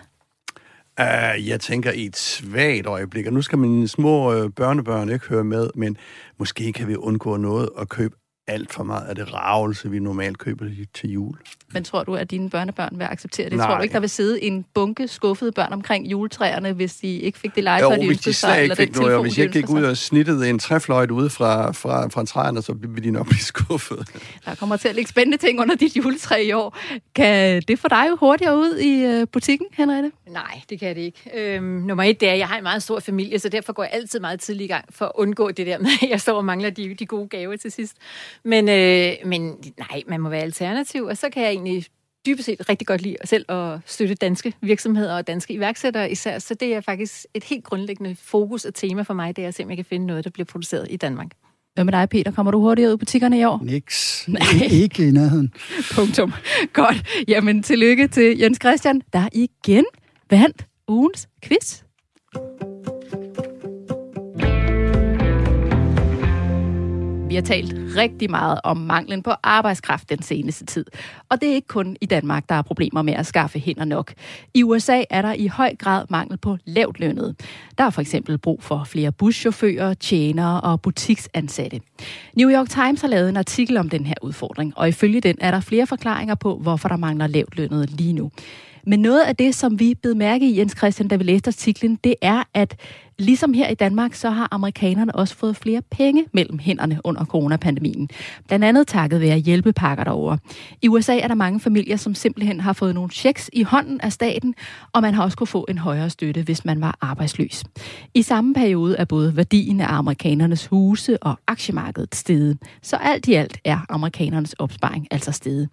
Uh, jeg tænker i et svagt øjeblik, og nu skal mine små øh, børnebørn ikke høre med, men måske kan vi undgå noget at købe alt for meget af det ravelse, vi normalt køber til jul. Men tror du, at dine børnebørn vil acceptere det? Nej. Tror du ikke, der vil sidde en bunke skuffede børn omkring juletræerne, hvis de ikke fik det legetøj, Jo, de hvis ønskede de sig, slet eller ikke fik noget, og telefon, hvis de jeg gik ud sig? og snittede en træfløjt ude fra, fra, fra træerne, så ville de nok blive skuffet. Der kommer til at ligge spændende ting under dit juletræ i år. Kan det få dig jo hurtigere ud i øh, butikken, Henriette? Nej, det kan det ikke. Øhm, nummer et, det er, at jeg har en meget stor familie, så derfor går jeg altid meget tidligt i gang for at undgå det der med, at jeg står og mangler de, de gode gaver til sidst. Men, øh, men nej, man må være alternativ, og så kan jeg egentlig dybest set rigtig godt lide selv at støtte danske virksomheder og danske iværksættere især. Så det er faktisk et helt grundlæggende fokus og tema for mig, det er at se, om jeg kan finde noget, der bliver produceret i Danmark. Hvad med dig, Peter? Kommer du hurtigere ud i butikkerne i år? Niks. Nej. Ikke i nærheden. Punktum. Godt. Jamen, tillykke til Jens Christian, der igen vandt ugens quiz. Vi har talt rigtig meget om manglen på arbejdskraft den seneste tid. Og det er ikke kun i Danmark, der er problemer med at skaffe hænder nok. I USA er der i høj grad mangel på lavt lønnet. Der er for eksempel brug for flere buschauffører, tjenere og butiksansatte. New York Times har lavet en artikel om den her udfordring, og ifølge den er der flere forklaringer på, hvorfor der mangler lavt lønnet lige nu. Men noget af det, som vi blev mærke i, Jens Christian, da vi læste artiklen, det er, at Ligesom her i Danmark, så har amerikanerne også fået flere penge mellem hænderne under coronapandemien. Blandt andet takket være hjælpepakker derover. I USA er der mange familier, som simpelthen har fået nogle checks i hånden af staten, og man har også kunne få en højere støtte, hvis man var arbejdsløs. I samme periode er både værdien af amerikanernes huse og aktiemarkedet steget. Så alt i alt er amerikanernes opsparing altså steget.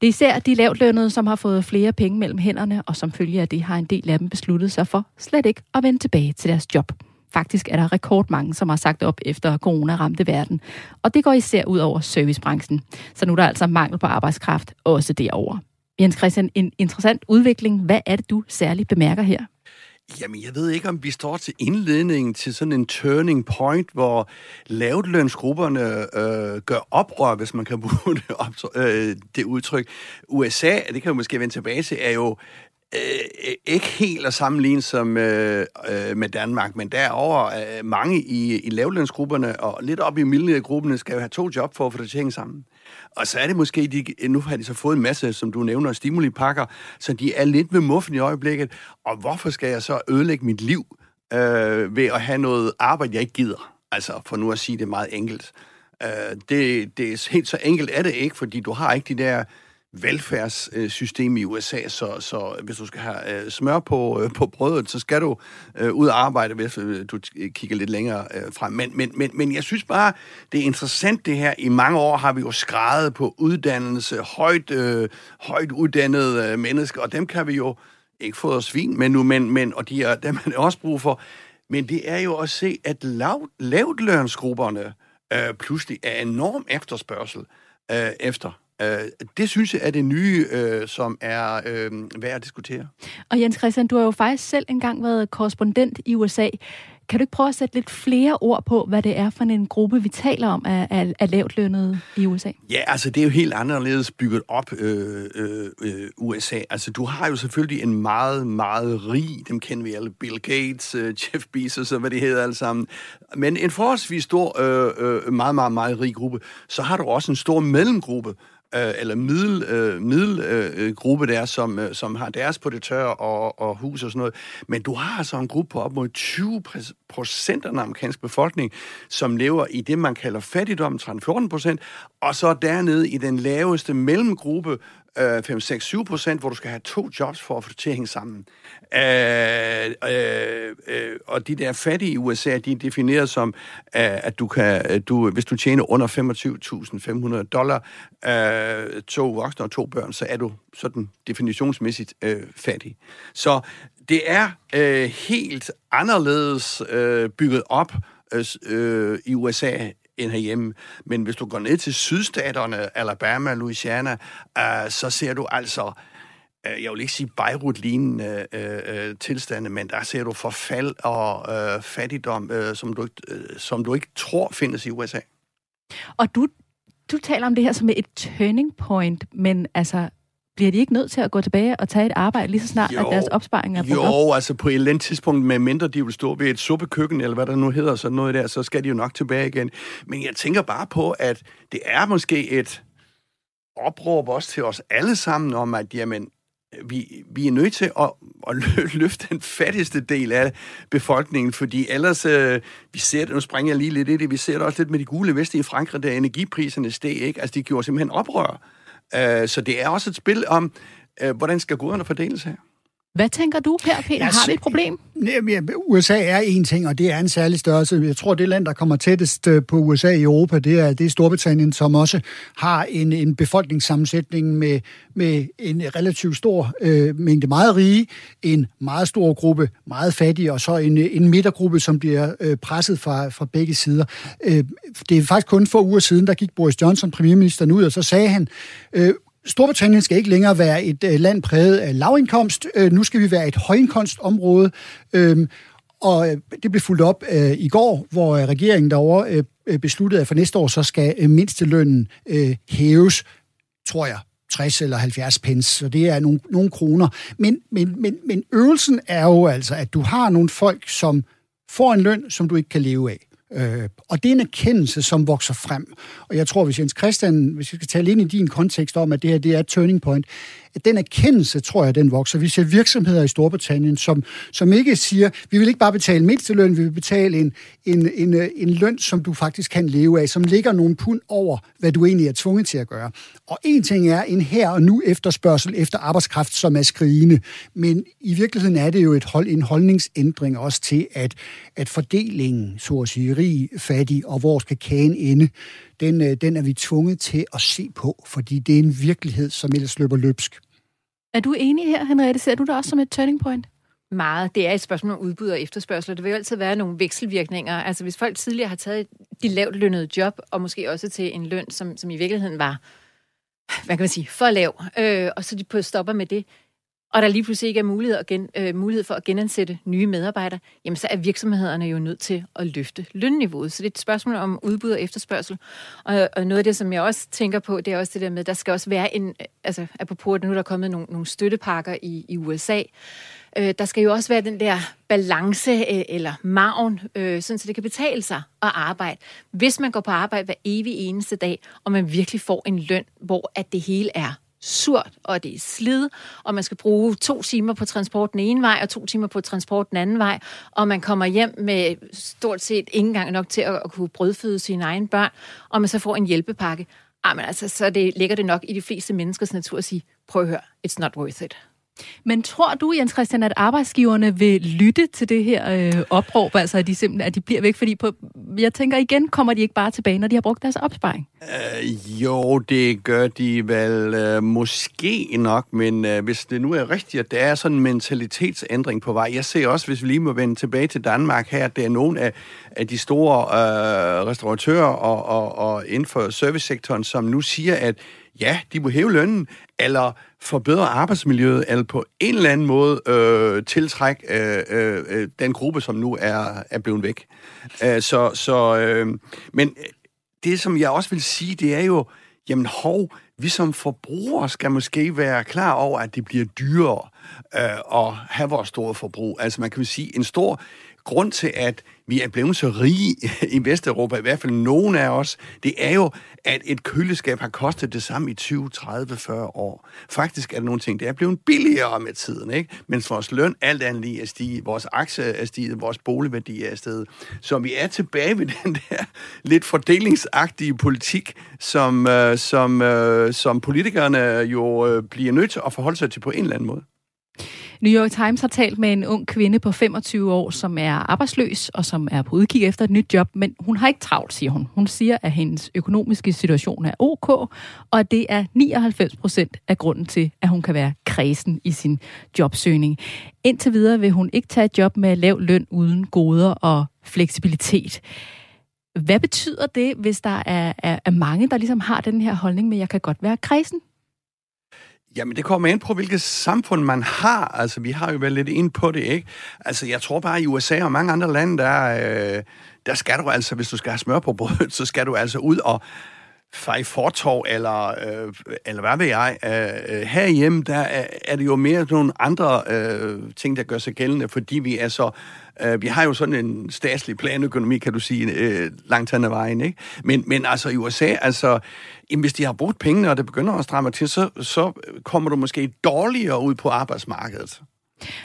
Det er især de lavtlønnede, som har fået flere penge mellem hænderne, og som følge af det har en del af dem besluttet sig for slet ikke at vende tilbage til deres job. Faktisk er der rekordmange, som har sagt op efter corona-ramte verden. Og det går især ud over servicebranchen. Så nu er der altså mangel på arbejdskraft også derovre. Jens Christian, en interessant udvikling. Hvad er det, du særligt bemærker her? Jamen, jeg ved ikke, om vi står til indledningen til sådan en turning point, hvor lavtlønsgrupperne øh, gør oprør, hvis man kan bruge det, op, øh, det udtryk. USA, det kan vi måske vende tilbage til, er jo øh, ikke helt at sammenligne som øh, øh, med Danmark, men derover øh, mange i, i lavlønsgrupperne og lidt op i middelgrupperne skal jo have to job for at få det til at hænge sammen. Og så er det måske, de, nu har de så fået en masse, som du nævner, stimulipakker, så de er lidt ved muffen i øjeblikket. Og hvorfor skal jeg så ødelægge mit liv øh, ved at have noget arbejde, jeg ikke gider? Altså, for nu at sige det meget enkelt. Øh, det, det er helt så enkelt er det ikke, fordi du har ikke de der velfærdssystem i USA, så, så hvis du skal have øh, smør på, øh, på brødet, så skal du øh, ud og arbejde, hvis øh, du øh, kigger lidt længere øh, frem. Men, men, men, men jeg synes bare, det er interessant det her. I mange år har vi jo skrevet på uddannelse, højt, øh, højt uddannede øh, mennesker, og dem kan vi jo ikke få os svin med nu, men, men, og de er, dem er også brug for. Men det er jo at se, at lav, lavtlønsgrupperne øh, pludselig er enorm efterspørgsel øh, efter Øh, det synes jeg er det nye, øh, som er øh, værd at diskutere. Og Jens Christian, du har jo faktisk selv engang været korrespondent i USA. Kan du ikke prøve at sætte lidt flere ord på, hvad det er for en gruppe, vi taler om af, af, af lavtlønnede i USA? Ja, altså det er jo helt anderledes bygget op, øh, øh, øh USA. Altså du har jo selvfølgelig en meget, meget rig, dem kender vi alle, Bill Gates, øh, Jeff Bezos og hvad det hedder alle sammen. Men en forholdsvis stor, øh, øh, meget, meget, meget rig gruppe. Så har du også en stor mellemgruppe, øh, eller middel, øh, middelgruppe øh, der, som, øh, som har deres på det tør og, og hus og sådan noget. Men du har altså en gruppe på op mod 20 procent af den amerikanske befolkning, som lever i det, man kalder fattigdom, 13-14 procent, og så dernede i den laveste mellemgruppe, Øh, 5-6-7 procent, hvor du skal have to jobs for at få det til at hænge sammen. Øh, øh, øh, og de der fattige i USA, de er defineret som, øh, at du kan, øh, du, hvis du tjener under 25.500 dollar, øh, to voksne og to børn, så er du sådan definitionsmæssigt øh, fattig. Så det er øh, helt anderledes øh, bygget op øh, øh i USA end herhjemme. Men hvis du går ned til sydstaterne, Alabama, Louisiana, øh, så ser du altså, uh, jeg vil ikke sige Beirut-lignende øh, øh, tilstande, men der ser du forfald og øh, fattigdom, øh, som, du, uh, som du ikke tror findes i USA. Og du, du taler om det her som et turning point, men altså bliver de ikke nødt til at gå tilbage og tage et arbejde lige så snart, jo, at deres opsparing er brugt Jo, op? altså på et eller andet tidspunkt, med mindre de vil stå ved et suppekøkken, eller hvad der nu hedder, sådan noget der, så skal de jo nok tilbage igen. Men jeg tænker bare på, at det er måske et opråb også til os alle sammen om, at jamen, vi, vi er nødt til at, at løfte den fattigste del af befolkningen, fordi ellers, øh, vi ser det, nu springer jeg lige lidt i det, vi ser det også lidt med de gule veste i Frankrig, der energipriserne steg, ikke? Altså, de gjorde simpelthen oprør. Øh, så det er også et spil om, øh, hvordan skal goderne fordeles her. Hvad tænker du her, Peter? Har vi et problem? USA er en ting, og det er en særlig størrelse. Jeg tror, det land, der kommer tættest øh, på USA i Europa, det er, det er Storbritannien, som også har en, en befolkningssammensætning med, med en relativt stor øh, mængde meget rige, en meget stor gruppe meget fattige, og så en, en midtergruppe, som bliver øh, presset fra, fra begge sider. Øh, det er faktisk kun få uger siden, der gik Boris Johnson, premierministeren, ud, og så sagde han, øh, Storbritannien skal ikke længere være et øh, land præget af lavindkomst. Øh, nu skal vi være et højindkomstområde. Øh, og øh, det blev fuldt op øh, i går, hvor øh, regeringen derovre øh, øh, besluttede, at for næste år så skal øh, mindstelønnen øh, hæves, tror jeg, 60 eller 70 pence, så det er nogle, nogle kroner. Men, men, men, men øvelsen er jo altså, at du har nogle folk, som får en løn, som du ikke kan leve af. Øh, og det er en erkendelse, som vokser frem. Og jeg tror, hvis Jens Christian, hvis vi skal tale ind i din kontekst om, at det her det er et turning point, at den erkendelse, tror jeg, den vokser. Vi ser virksomheder i Storbritannien, som, som ikke siger, vi vil ikke bare betale mindsteløn, vi vil betale en, en, en, en løn, som du faktisk kan leve af, som ligger nogle pund over, hvad du egentlig er tvunget til at gøre. Og en ting er en her og nu efterspørgsel efter arbejdskraft, som er skrigende, men i virkeligheden er det jo et hold, en holdningsændring også til, at, at fordelingen, så at sige, rig, fattig og hvor skal kagen ende, den, øh, den er vi tvunget til at se på, fordi det er en virkelighed, som ellers løber løbsk. Er du enig her, Henriette? Ser du det også som et turning point? Meget. Det er et spørgsmål om udbud og efterspørgsel. der vil jo altid være nogle vekselvirkninger. Altså hvis folk tidligere har taget de lavt lønnede job, og måske også til en løn, som, som i virkeligheden var, hvad kan man sige, for lav, øh, og så de på stopper med det, og der lige pludselig ikke er mulighed, at gen, øh, mulighed for at genansætte nye medarbejdere, jamen så er virksomhederne jo nødt til at løfte lønniveauet. Så det er et spørgsmål om udbud og efterspørgsel. Og, og noget af det, som jeg også tænker på, det er også det der med, der skal også være en, altså apropos, at nu er der kommet nogle, nogle støttepakker i, i USA, øh, der skal jo også være den der balance øh, eller maven, øh, sådan så det kan betale sig at arbejde. Hvis man går på arbejde hver evig eneste dag, og man virkelig får en løn, hvor at det hele er surt, og det er slid, og man skal bruge to timer på transport den ene vej, og to timer på transport den anden vej, og man kommer hjem med stort set ikke engang nok til at, at kunne brødføde sine egne børn, og man så får en hjælpepakke. Ah, Jamen altså, så det, ligger det nok i de fleste menneskers natur at sige, prøv at høre, it's not worth it. Men tror du, Jens Christian, at arbejdsgiverne vil lytte til det her øh, opråb, altså at de simpelthen at de bliver væk? Fordi på, jeg tænker igen, kommer de ikke bare tilbage, når de har brugt deres opsparing? Øh, jo, det gør de vel øh, måske nok, men øh, hvis det nu er rigtigt, at der er sådan en mentalitetsændring på vej. Jeg ser også, hvis vi lige må vende tilbage til Danmark her, at der er nogle af, af de store øh, restauratører og, og, og inden for servicesektoren, som nu siger, at ja, de må hæve lønnen, eller forbedre arbejdsmiljøet, eller på en eller anden måde øh, tiltrække øh, øh, øh, den gruppe, som nu er, er blevet væk. Øh, så, så, øh, men det, som jeg også vil sige, det er jo, jamen hov, vi som forbrugere skal måske være klar over, at det bliver dyrere øh, at have vores store forbrug. Altså man kan sige, en stor grund til, at vi er blevet så rige i Vesteuropa, i hvert fald nogen af os, det er jo, at et køleskab har kostet det samme i 20, 30, 40 år. Faktisk er der nogle ting, det er blevet billigere med tiden, ikke? mens vores løn alt andet lige er stiget, vores aktie er stiget, vores boligværdi er steget. Så vi er tilbage ved den der lidt fordelingsagtige politik, som, øh, som, øh, som politikerne jo øh, bliver nødt til at forholde sig til på en eller anden måde. New York Times har talt med en ung kvinde på 25 år, som er arbejdsløs og som er på udkig efter et nyt job, men hun har ikke travlt, siger hun. Hun siger, at hendes økonomiske situation er ok, og at det er 99 procent af grunden til, at hun kan være kredsen i sin jobsøgning. Indtil videre vil hun ikke tage et job med lav løn uden goder og fleksibilitet. Hvad betyder det, hvis der er, er, er mange, der ligesom har den her holdning med, at jeg kan godt være kredsen? Jamen, det kommer ind på, hvilket samfund man har. Altså, vi har jo været lidt ind på det, ikke? Altså, jeg tror bare, i USA og mange andre lande, der, øh, der skal du altså, hvis du skal have smør på brødet, så skal du altså ud og feje fortov, eller, øh, eller hvad ved jeg. Øh, øh, herhjemme, der er, er det jo mere nogle andre øh, ting, der gør sig gældende, fordi vi er så Øh, vi har jo sådan en statslig planøkonomi, kan du sige, øh, langt hen ad vejen. Ikke? Men, men altså i USA, altså, hvis de har brugt pengene, og det begynder at stramme til, så, så kommer du måske dårligere ud på arbejdsmarkedet.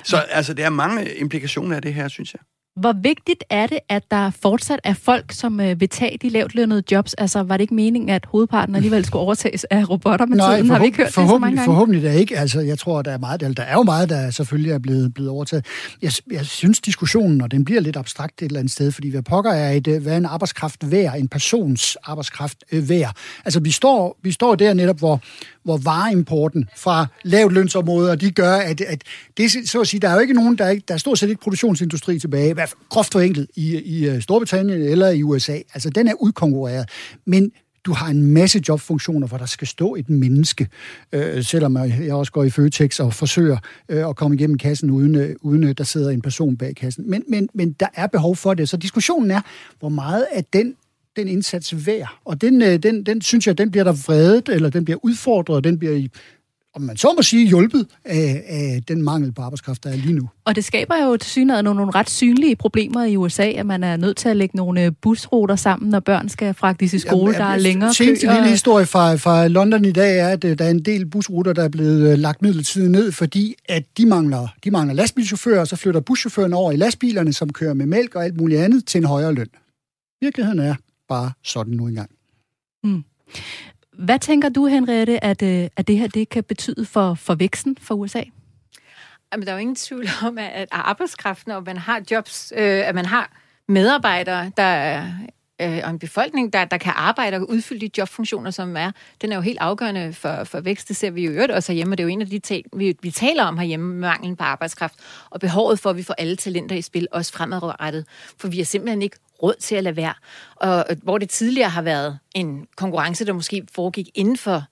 Så altså, der er mange implikationer af det her, synes jeg. Hvor vigtigt er det, at der fortsat er folk, som øh, vil tage de lavt lønnede jobs? Altså, var det ikke meningen, at hovedparten alligevel skulle overtages af robotter med Nej, tiden? Har vi ikke hørt det så mange gange? Forhåbentlig da ikke. Altså, jeg tror, der er, meget, der er jo meget, der selvfølgelig er blevet, blevet overtaget. Jeg, jeg synes, diskussionen, og den bliver lidt abstrakt et eller andet sted, fordi hvad pokker er et, hvad er en arbejdskraft værd, en persons arbejdskraft øh, værd? Altså, vi står, vi står der netop, hvor, hvor vareimporten fra lavt lønsområder, de gør, at, at det, så at sige, der er jo ikke nogen, der er, der er stort set ikke produktionsindustri tilbage, i hvert fald groft i, i øh, Storbritannien eller i USA. Altså, den er udkonkurreret. Men du har en masse jobfunktioner, hvor der skal stå et menneske, øh, selvom jeg også går i Føtex og forsøger øh, at komme igennem kassen, uden, øh, uden øh, der sidder en person bag kassen. Men, men, men der er behov for det. Så diskussionen er, hvor meget af den den indsats værd. Og den, øh, den, den synes jeg, den bliver der vredet, eller den bliver udfordret, den bliver i om man så må sige, hjulpet af, af den mangel på arbejdskraft, der er lige nu. Og det skaber jo til synligheden nogle, nogle ret synlige problemer i USA, at man er nødt til at lægge nogle busruter sammen, når børn skal fragtes i skole, Jamen, der er længere Seneste lille historie fra, fra London i dag er, at øh, der er en del busruter, der er blevet øh, lagt midlertidigt ned, fordi at de mangler, de mangler lastbilchauffører, og så flytter buschaufføren over i lastbilerne, som kører med mælk og alt muligt andet, til en højere løn. Virkeligheden er bare sådan nu engang. Mm. Hvad tænker du, Henriette, at, øh, at det her det kan betyde for, for væksten for USA? Jamen, der er jo ingen tvivl om, at arbejdskraften, og man har jobs, øh, at man har medarbejdere, der øh, og en befolkning, der, der kan arbejde og udfylde de jobfunktioner, som er, den er jo helt afgørende for, for vækst. Det ser vi jo øvrigt også herhjemme, og det er jo en af de ting, vi, vi taler om herhjemme, manglen på arbejdskraft, og behovet for, at vi får alle talenter i spil, også fremadrettet. For vi har simpelthen ikke råd til at lade være. Og hvor det tidligere har været en konkurrence, der måske foregik inden for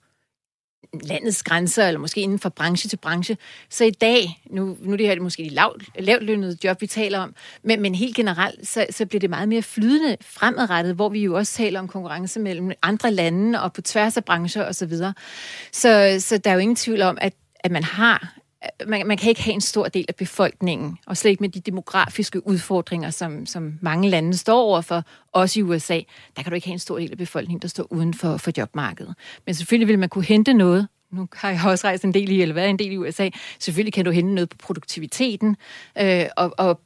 landets grænser, eller måske inden for branche til branche. Så i dag, nu, nu er det her måske de lav, lavt lønnede job, vi taler om, men, men helt generelt, så, så bliver det meget mere flydende fremadrettet, hvor vi jo også taler om konkurrence mellem andre lande og på tværs af brancher osv. Så, videre. så, så der er jo ingen tvivl om, at, at man har man, man kan ikke have en stor del af befolkningen, og slet ikke med de demografiske udfordringer, som, som mange lande står overfor, også i USA, der kan du ikke have en stor del af befolkningen, der står uden for, for jobmarkedet. Men selvfølgelig vil man kunne hente noget, nu har jeg også rejst en del i, eller været en del i USA, selvfølgelig kan du hente noget på produktiviteten, øh, og, og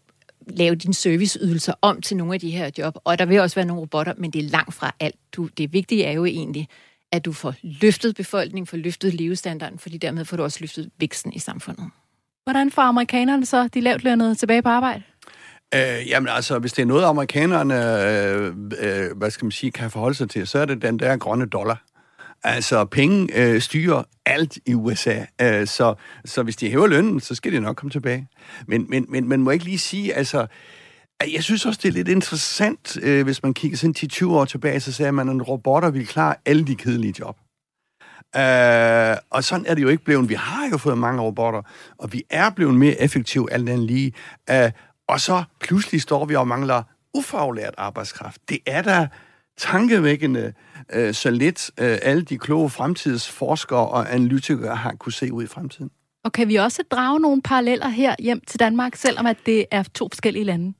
lave dine serviceydelser om til nogle af de her job. Og der vil også være nogle robotter, men det er langt fra alt. Du, det vigtige er jo egentlig, at du får løftet befolkningen, får løftet levestandarden, fordi dermed får du også løftet væksten i samfundet. Hvordan får amerikanerne så de lavt lønnede tilbage på arbejde? Øh, jamen altså, hvis det er noget, amerikanerne øh, øh, hvad skal man sige, kan forholde sig til, så er det den der grønne dollar. Altså, penge øh, styrer alt i USA, øh, så, så hvis de hæver lønnen, så skal de nok komme tilbage. Men, men, men man må ikke lige sige, altså, jeg synes også, det er lidt interessant, øh, hvis man kigger sådan 10-20 år tilbage, så sagde man, at en robotter vil klare alle de kedelige job. Uh, og sådan er det jo ikke blevet. Vi har jo fået mange robotter, og vi er blevet mere effektive alt andet lige. Uh, og så pludselig står vi og mangler ufaglært arbejdskraft. Det er da tankevækkende, uh, så lidt uh, alle de kloge fremtidsforskere og analytikere har kunne se ud i fremtiden. Og kan vi også drage nogle paralleller her hjem til Danmark, selvom at det er to forskellige lande?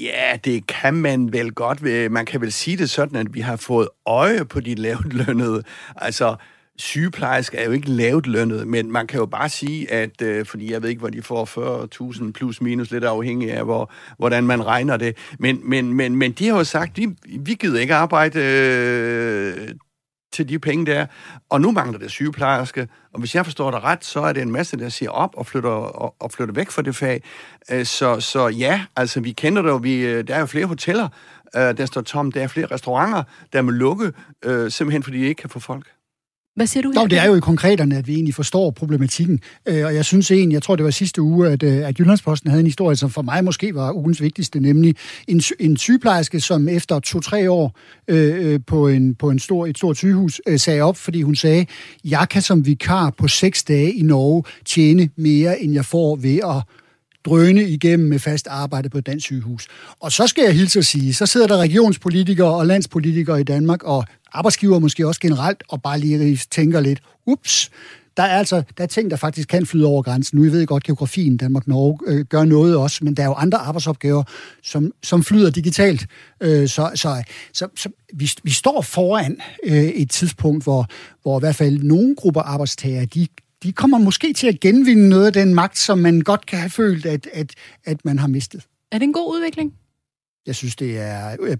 Ja, det kan man vel godt. Øh, man kan vel sige det sådan, at vi har fået øje på de lavt lønnede. Altså, sygeplejersker er jo ikke lavt lønnet, men man kan jo bare sige, at, øh, fordi jeg ved ikke, hvor de får 40.000 plus minus, lidt afhængig af, hvor, hvordan man regner det. Men, men, men, men de har jo sagt, vi, vi gider ikke arbejde øh, til de penge der. Og nu mangler det sygeplejerske, og hvis jeg forstår det ret, så er det en masse, der siger op og flytter, og, og flytter væk fra det fag. Øh, så, så ja, altså vi kender det jo, vi, øh, der er jo flere hoteller, øh, der står tom, der er flere restauranter, der må lukke, simpelthen fordi de ikke kan få folk. Hvad siger du? Nå, det er jo i konkreterne, at vi egentlig forstår problematikken. Øh, og jeg synes egentlig, jeg tror, det var sidste uge, at, øh, at Jyllandsposten havde en historie, som for mig måske var ugens vigtigste, nemlig en, en sygeplejerske, som efter to-tre år øh, på, en, på en stor, et stort sygehus øh, sagde op, fordi hun sagde, jeg kan som vikar på seks dage i Norge tjene mere, end jeg får ved at drøne igennem med fast arbejde på et dansk sygehus. Og så skal jeg hilse at sige, så sidder der regionspolitikere og landspolitikere i Danmark, og arbejdsgiver måske også generelt, og bare lige tænker lidt, ups, der er altså der er ting, der faktisk kan flyde over grænsen. Nu jeg ved godt, geografien Danmark-Norge øh, gør noget også, men der er jo andre arbejdsopgaver, som, som flyder digitalt. Øh, så så, så, så vi, vi står foran øh, et tidspunkt, hvor, hvor i hvert fald nogle grupper arbejdstager, de, de kommer måske til at genvinde noget af den magt, som man godt kan have følt, at, at, at man har mistet. Er det en god udvikling? Jeg synes, det er... Øh,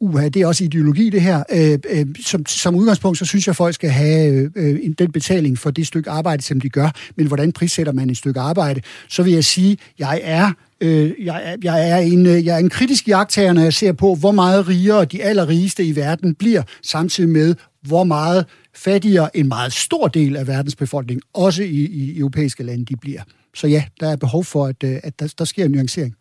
uh, det er også ideologi, det her. Øh, øh, som, som udgangspunkt, så synes jeg, at folk skal have øh, den betaling for det stykke arbejde, som de gør. Men hvordan prissætter man et stykke arbejde? Så vil jeg sige, jeg er øh, jeg, er, jeg, er en, øh, jeg er en kritisk jagttager, når jeg ser på, hvor meget rigere de allerrigeste i verden bliver, samtidig med, hvor meget fattigere en meget stor del af verdens befolkning, også i, i europæiske lande, de bliver. Så ja, der er behov for, at, øh, at der, der sker en nuancering.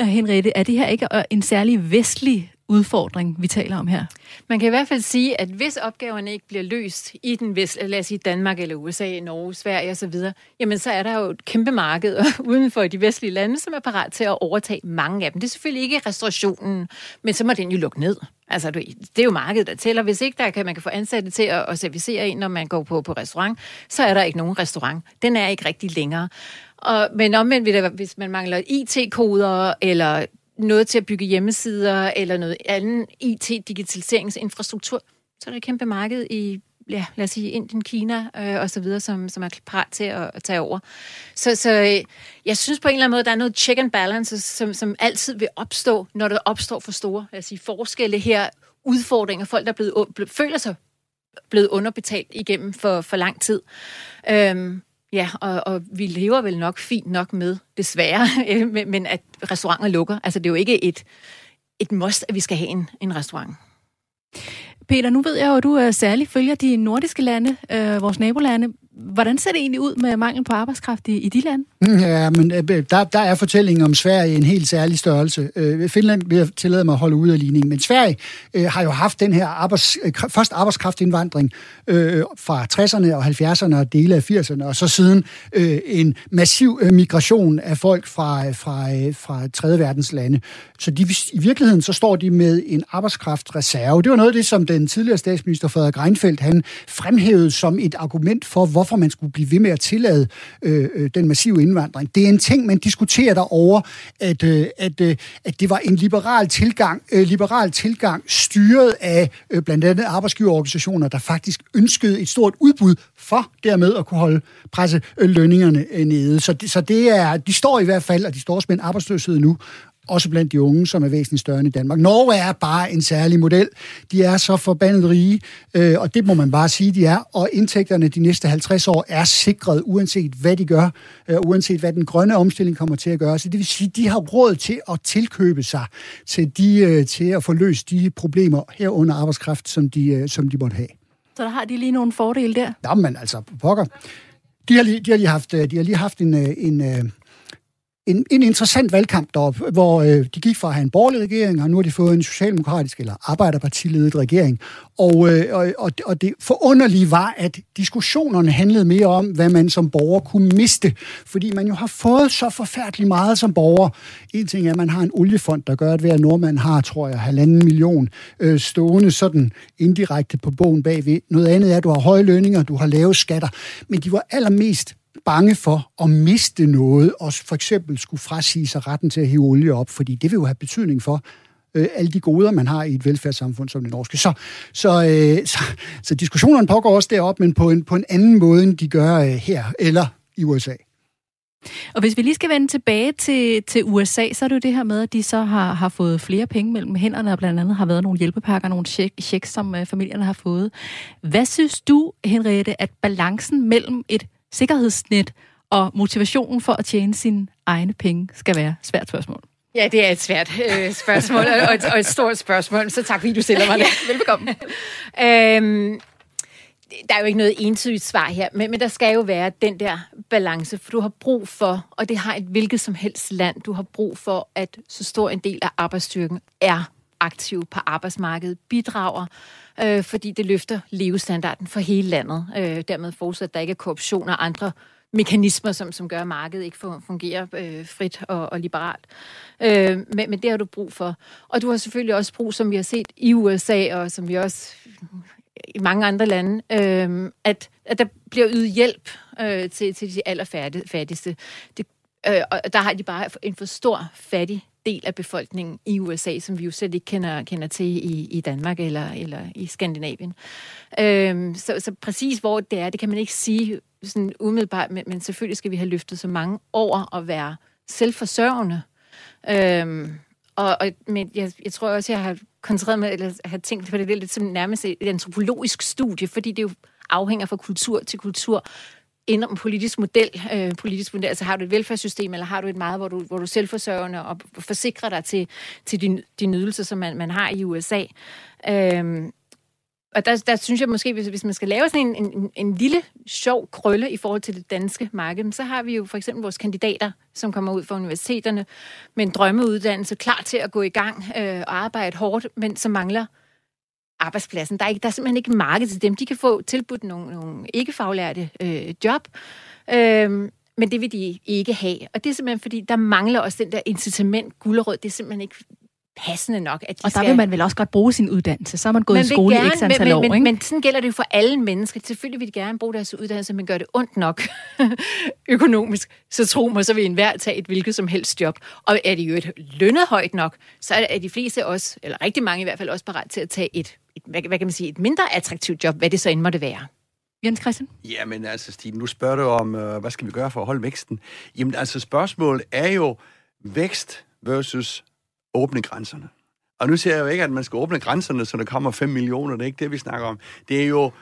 Øh, Henriette, er det her ikke en særlig vestlig udfordring, vi taler om her? Man kan i hvert fald sige, at hvis opgaverne ikke bliver løst i den vest, lad os sige Danmark eller USA, Norge, Sverige osv., jamen så er der jo et kæmpe marked uden for de vestlige lande, som er parat til at overtage mange af dem. Det er selvfølgelig ikke restaurationen, men så må den jo lukke ned. Altså, det er jo markedet, der tæller. Hvis ikke der kan, man kan få ansatte til at, at servicere en, når man går på, på restaurant, så er der ikke nogen restaurant. Den er ikke rigtig længere. Og, men omvendt, hvis man mangler IT-koder, eller noget til at bygge hjemmesider, eller noget anden IT-digitaliseringsinfrastruktur, så er der et kæmpe marked i ja, lad os sige, Indien, Kina øh, og så videre, som, som er parat til at, at tage over. Så, så øh, jeg synes på en eller anden måde, der er noget check and balance, som, som altid vil opstå, når der opstår for store lad os sige, forskelle her, udfordringer, folk, der er blevet, ble, føler sig blevet underbetalt igennem for, for lang tid. Øhm, Ja, og, og vi lever vel nok fint nok med, desværre, øh, men at restauranter lukker. Altså, det er jo ikke et, et must, at vi skal have en, en restaurant. Peter, nu ved jeg jo, at du særligt følger de nordiske lande, øh, vores nabolande. Hvordan ser det egentlig ud med mangel på arbejdskraft i, i de lande? Mm, ja, men øh, der, der er fortællingen om Sverige en helt særlig størrelse. Øh, Finland vil jeg tillade mig at holde ud af ligningen, men Sverige øh, har jo haft den her arbejds, øh, først arbejdskraftindvandring øh, fra 60'erne og 70'erne og dele af 80'erne, og så siden øh, en massiv øh, migration af folk fra, øh, fra, øh, fra tredje verdens lande. Så de, i virkeligheden så står de med en arbejdskraftreserve. Det var noget af det, som den tidligere statsminister Frederik Reinfeldt han fremhævede som et argument for, hvorfor hvorfor man skulle blive ved med at tillade øh, øh, den massive indvandring. Det er en ting, man diskuterer derovre, at, øh, at, øh, at det var en liberal tilgang, øh, liberal tilgang styret af øh, blandt andet arbejdsgiverorganisationer, der faktisk ønskede et stort udbud for dermed at kunne holde presse øh, lønningerne øh, nede. Så, det, så det er, de står i hvert fald, og de står også med en arbejdsløshed nu, også blandt de unge, som er væsentligt større end i Danmark. Norge er bare en særlig model. De er så forbandet rige, øh, og det må man bare sige, de er. Og indtægterne de næste 50 år er sikret, uanset hvad de gør, øh, uanset hvad den grønne omstilling kommer til at gøre. Så det vil sige, de har råd til at tilkøbe sig til, de, øh, til at få løst de problemer herunder arbejdskraft, som de, øh, som de måtte have. Så der har de lige nogle fordele der? Jamen altså, pokker. De har lige, de har lige haft, øh, de har lige haft en, øh, en, en en, interessant valgkamp deroppe, hvor øh, de gik fra at have en borgerlig regering, og nu har de fået en socialdemokratisk eller arbejderpartiledet regering. Og, øh, og, og det forunderlige var, at diskussionerne handlede mere om, hvad man som borger kunne miste, fordi man jo har fået så forfærdeligt meget som borger. En ting er, at man har en oliefond, der gør, at hver nordmand har, tror jeg, halvanden million øh, stående sådan indirekte på bogen bagved. Noget andet er, at du har høje lønninger, du har lave skatter, men de var allermest bange for at miste noget, og for eksempel skulle frasige sig retten til at hive olie op, fordi det vil jo have betydning for øh, alle de goder, man har i et velfærdssamfund som det norske. Så, så, øh, så, så diskussionerne pågår også deroppe, men på en, på en anden måde, end de gør øh, her eller i USA. Og hvis vi lige skal vende tilbage til, til USA, så er det jo det her med, at de så har, har fået flere penge mellem hænderne, og blandt andet har været nogle hjælpepakker, nogle checks, som øh, familierne har fået. Hvad synes du, Henriette, at balancen mellem et sikkerhedsnet og motivationen for at tjene sine egne penge skal være? Svært spørgsmål. Ja, det er et svært øh, spørgsmål, og, et, og et stort spørgsmål, så tak fordi du stiller mig det. ja, velbekomme. øhm, der er jo ikke noget entydigt svar her, men, men der skal jo være den der balance, for du har brug for, og det har et hvilket som helst land, du har brug for, at så stor en del af arbejdsstyrken er aktiv på arbejdsmarkedet, bidrager, øh, fordi det løfter levestandarden for hele landet. Øh, dermed fortsat, at der ikke er korruption og andre mekanismer, som, som gør, at markedet ikke fungerer øh, frit og, og liberalt. Øh, men, men det har du brug for. Og du har selvfølgelig også brug, som vi har set i USA, og som vi også i mange andre lande, øh, at, at der bliver ydet hjælp øh, til, til de allerfattigste. Det, øh, og der har de bare en for stor fattig del af befolkningen i USA, som vi jo slet ikke kender, kender til i, i Danmark eller, eller i Skandinavien. Øhm, så, så præcis hvor det er, det kan man ikke sige sådan umiddelbart, men, men selvfølgelig skal vi have løftet så mange over at være selvforsørgende. Øhm, og, og men jeg, jeg tror også, jeg har koncentreret mig, eller har tænkt på det lidt som nærmest et antropologisk studie, fordi det jo afhænger fra kultur til kultur, en politisk model, øh, politisk model, altså har du et velfærdssystem, eller har du et meget, hvor du, hvor du er selvforsørgende og forsikrer dig til, til din, din ydelse, som man, man har i USA. Øhm, og der, der synes jeg måske, hvis, hvis man skal lave sådan en, en, en lille sjov krølle i forhold til det danske marked, så har vi jo for eksempel vores kandidater, som kommer ud fra universiteterne med en drømmeuddannelse, klar til at gå i gang øh, og arbejde hårdt, men som mangler arbejdspladsen. Der er, ikke, der er simpelthen ikke marked til dem. De kan få tilbudt nogle, nogle ikke-faglærte øh, job, øh, men det vil de ikke have. Og det er simpelthen fordi, der mangler også den der incitament, gulderød. Det er simpelthen ikke passende nok. At de og der skal... vil man vel også godt bruge sin uddannelse. Så har man gået man i skole gerne, i x antal men, år, men, ikke? Men sådan gælder det jo for alle mennesker. Selvfølgelig vil de gerne bruge deres uddannelse, men gør det ondt nok økonomisk, så tro mig, så vil enhver tage et hvilket som helst job. Og er de jo et lønnet højt nok, så er de fleste også, eller rigtig mange i hvert fald, også parat til at tage et, et hvad, hvad kan man sige, et mindre attraktivt job, hvad det så end måtte være. Jens Christian? Jamen altså, Stine, nu spørger du om, øh, hvad skal vi gøre for at holde væksten? Jamen altså, spørgsmålet er jo vækst versus åbne grænserne. Og nu siger jeg jo ikke, at man skal åbne grænserne, så der kommer 5 millioner. Det er ikke det, vi snakker om. Det er jo,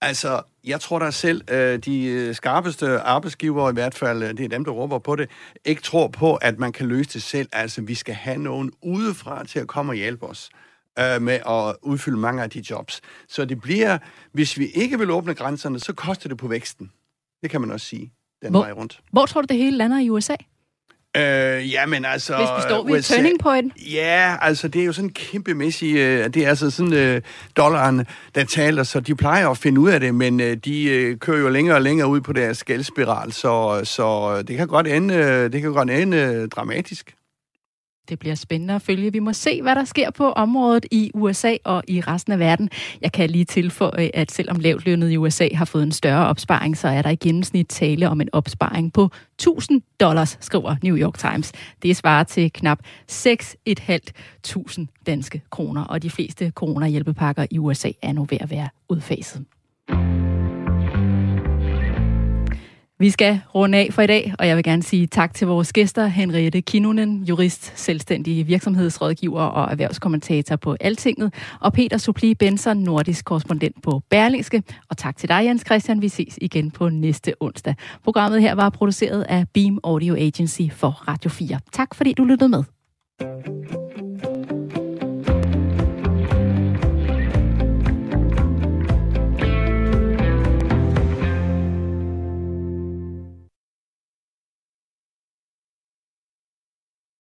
altså, jeg tror da selv, øh, de skarpeste arbejdsgivere, i hvert fald, øh, det er dem, der råber på det, ikke tror på, at man kan løse det selv. Altså, vi skal have nogen udefra til at komme og hjælpe os øh, med at udfylde mange af de jobs. Så det bliver, hvis vi ikke vil åbne grænserne, så koster det på væksten. Det kan man også sige, den hvor, vej rundt. Hvor tror du, det hele lander i USA? Øh, jamen altså... Hvis vi står ved USA, turning point? Ja, altså det er jo sådan kæmpemæssigt... Øh, det er altså sådan øh, dollaren, der taler, så de plejer at finde ud af det, men øh, de øh, kører jo længere og længere ud på deres skældspiral, så, så det kan godt ende, det kan godt ende øh, dramatisk. Det bliver spændende at følge. Vi må se, hvad der sker på området i USA og i resten af verden. Jeg kan lige tilføje, at selvom lavtlønnet i USA har fået en større opsparing, så er der i gennemsnit tale om en opsparing på 1000 dollars, skriver New York Times. Det svarer til knap 6.500 danske kroner, og de fleste coronahjælpepakker i USA er nu ved at være udfaset. Vi skal runde af for i dag, og jeg vil gerne sige tak til vores gæster, Henriette Kinunen, jurist, selvstændig virksomhedsrådgiver og erhvervskommentator på Altinget, og Peter Supli Benson, nordisk korrespondent på Berlingske. Og tak til dig, Jens Christian. Vi ses igen på næste onsdag. Programmet her var produceret af Beam Audio Agency for Radio 4. Tak fordi du lyttede med.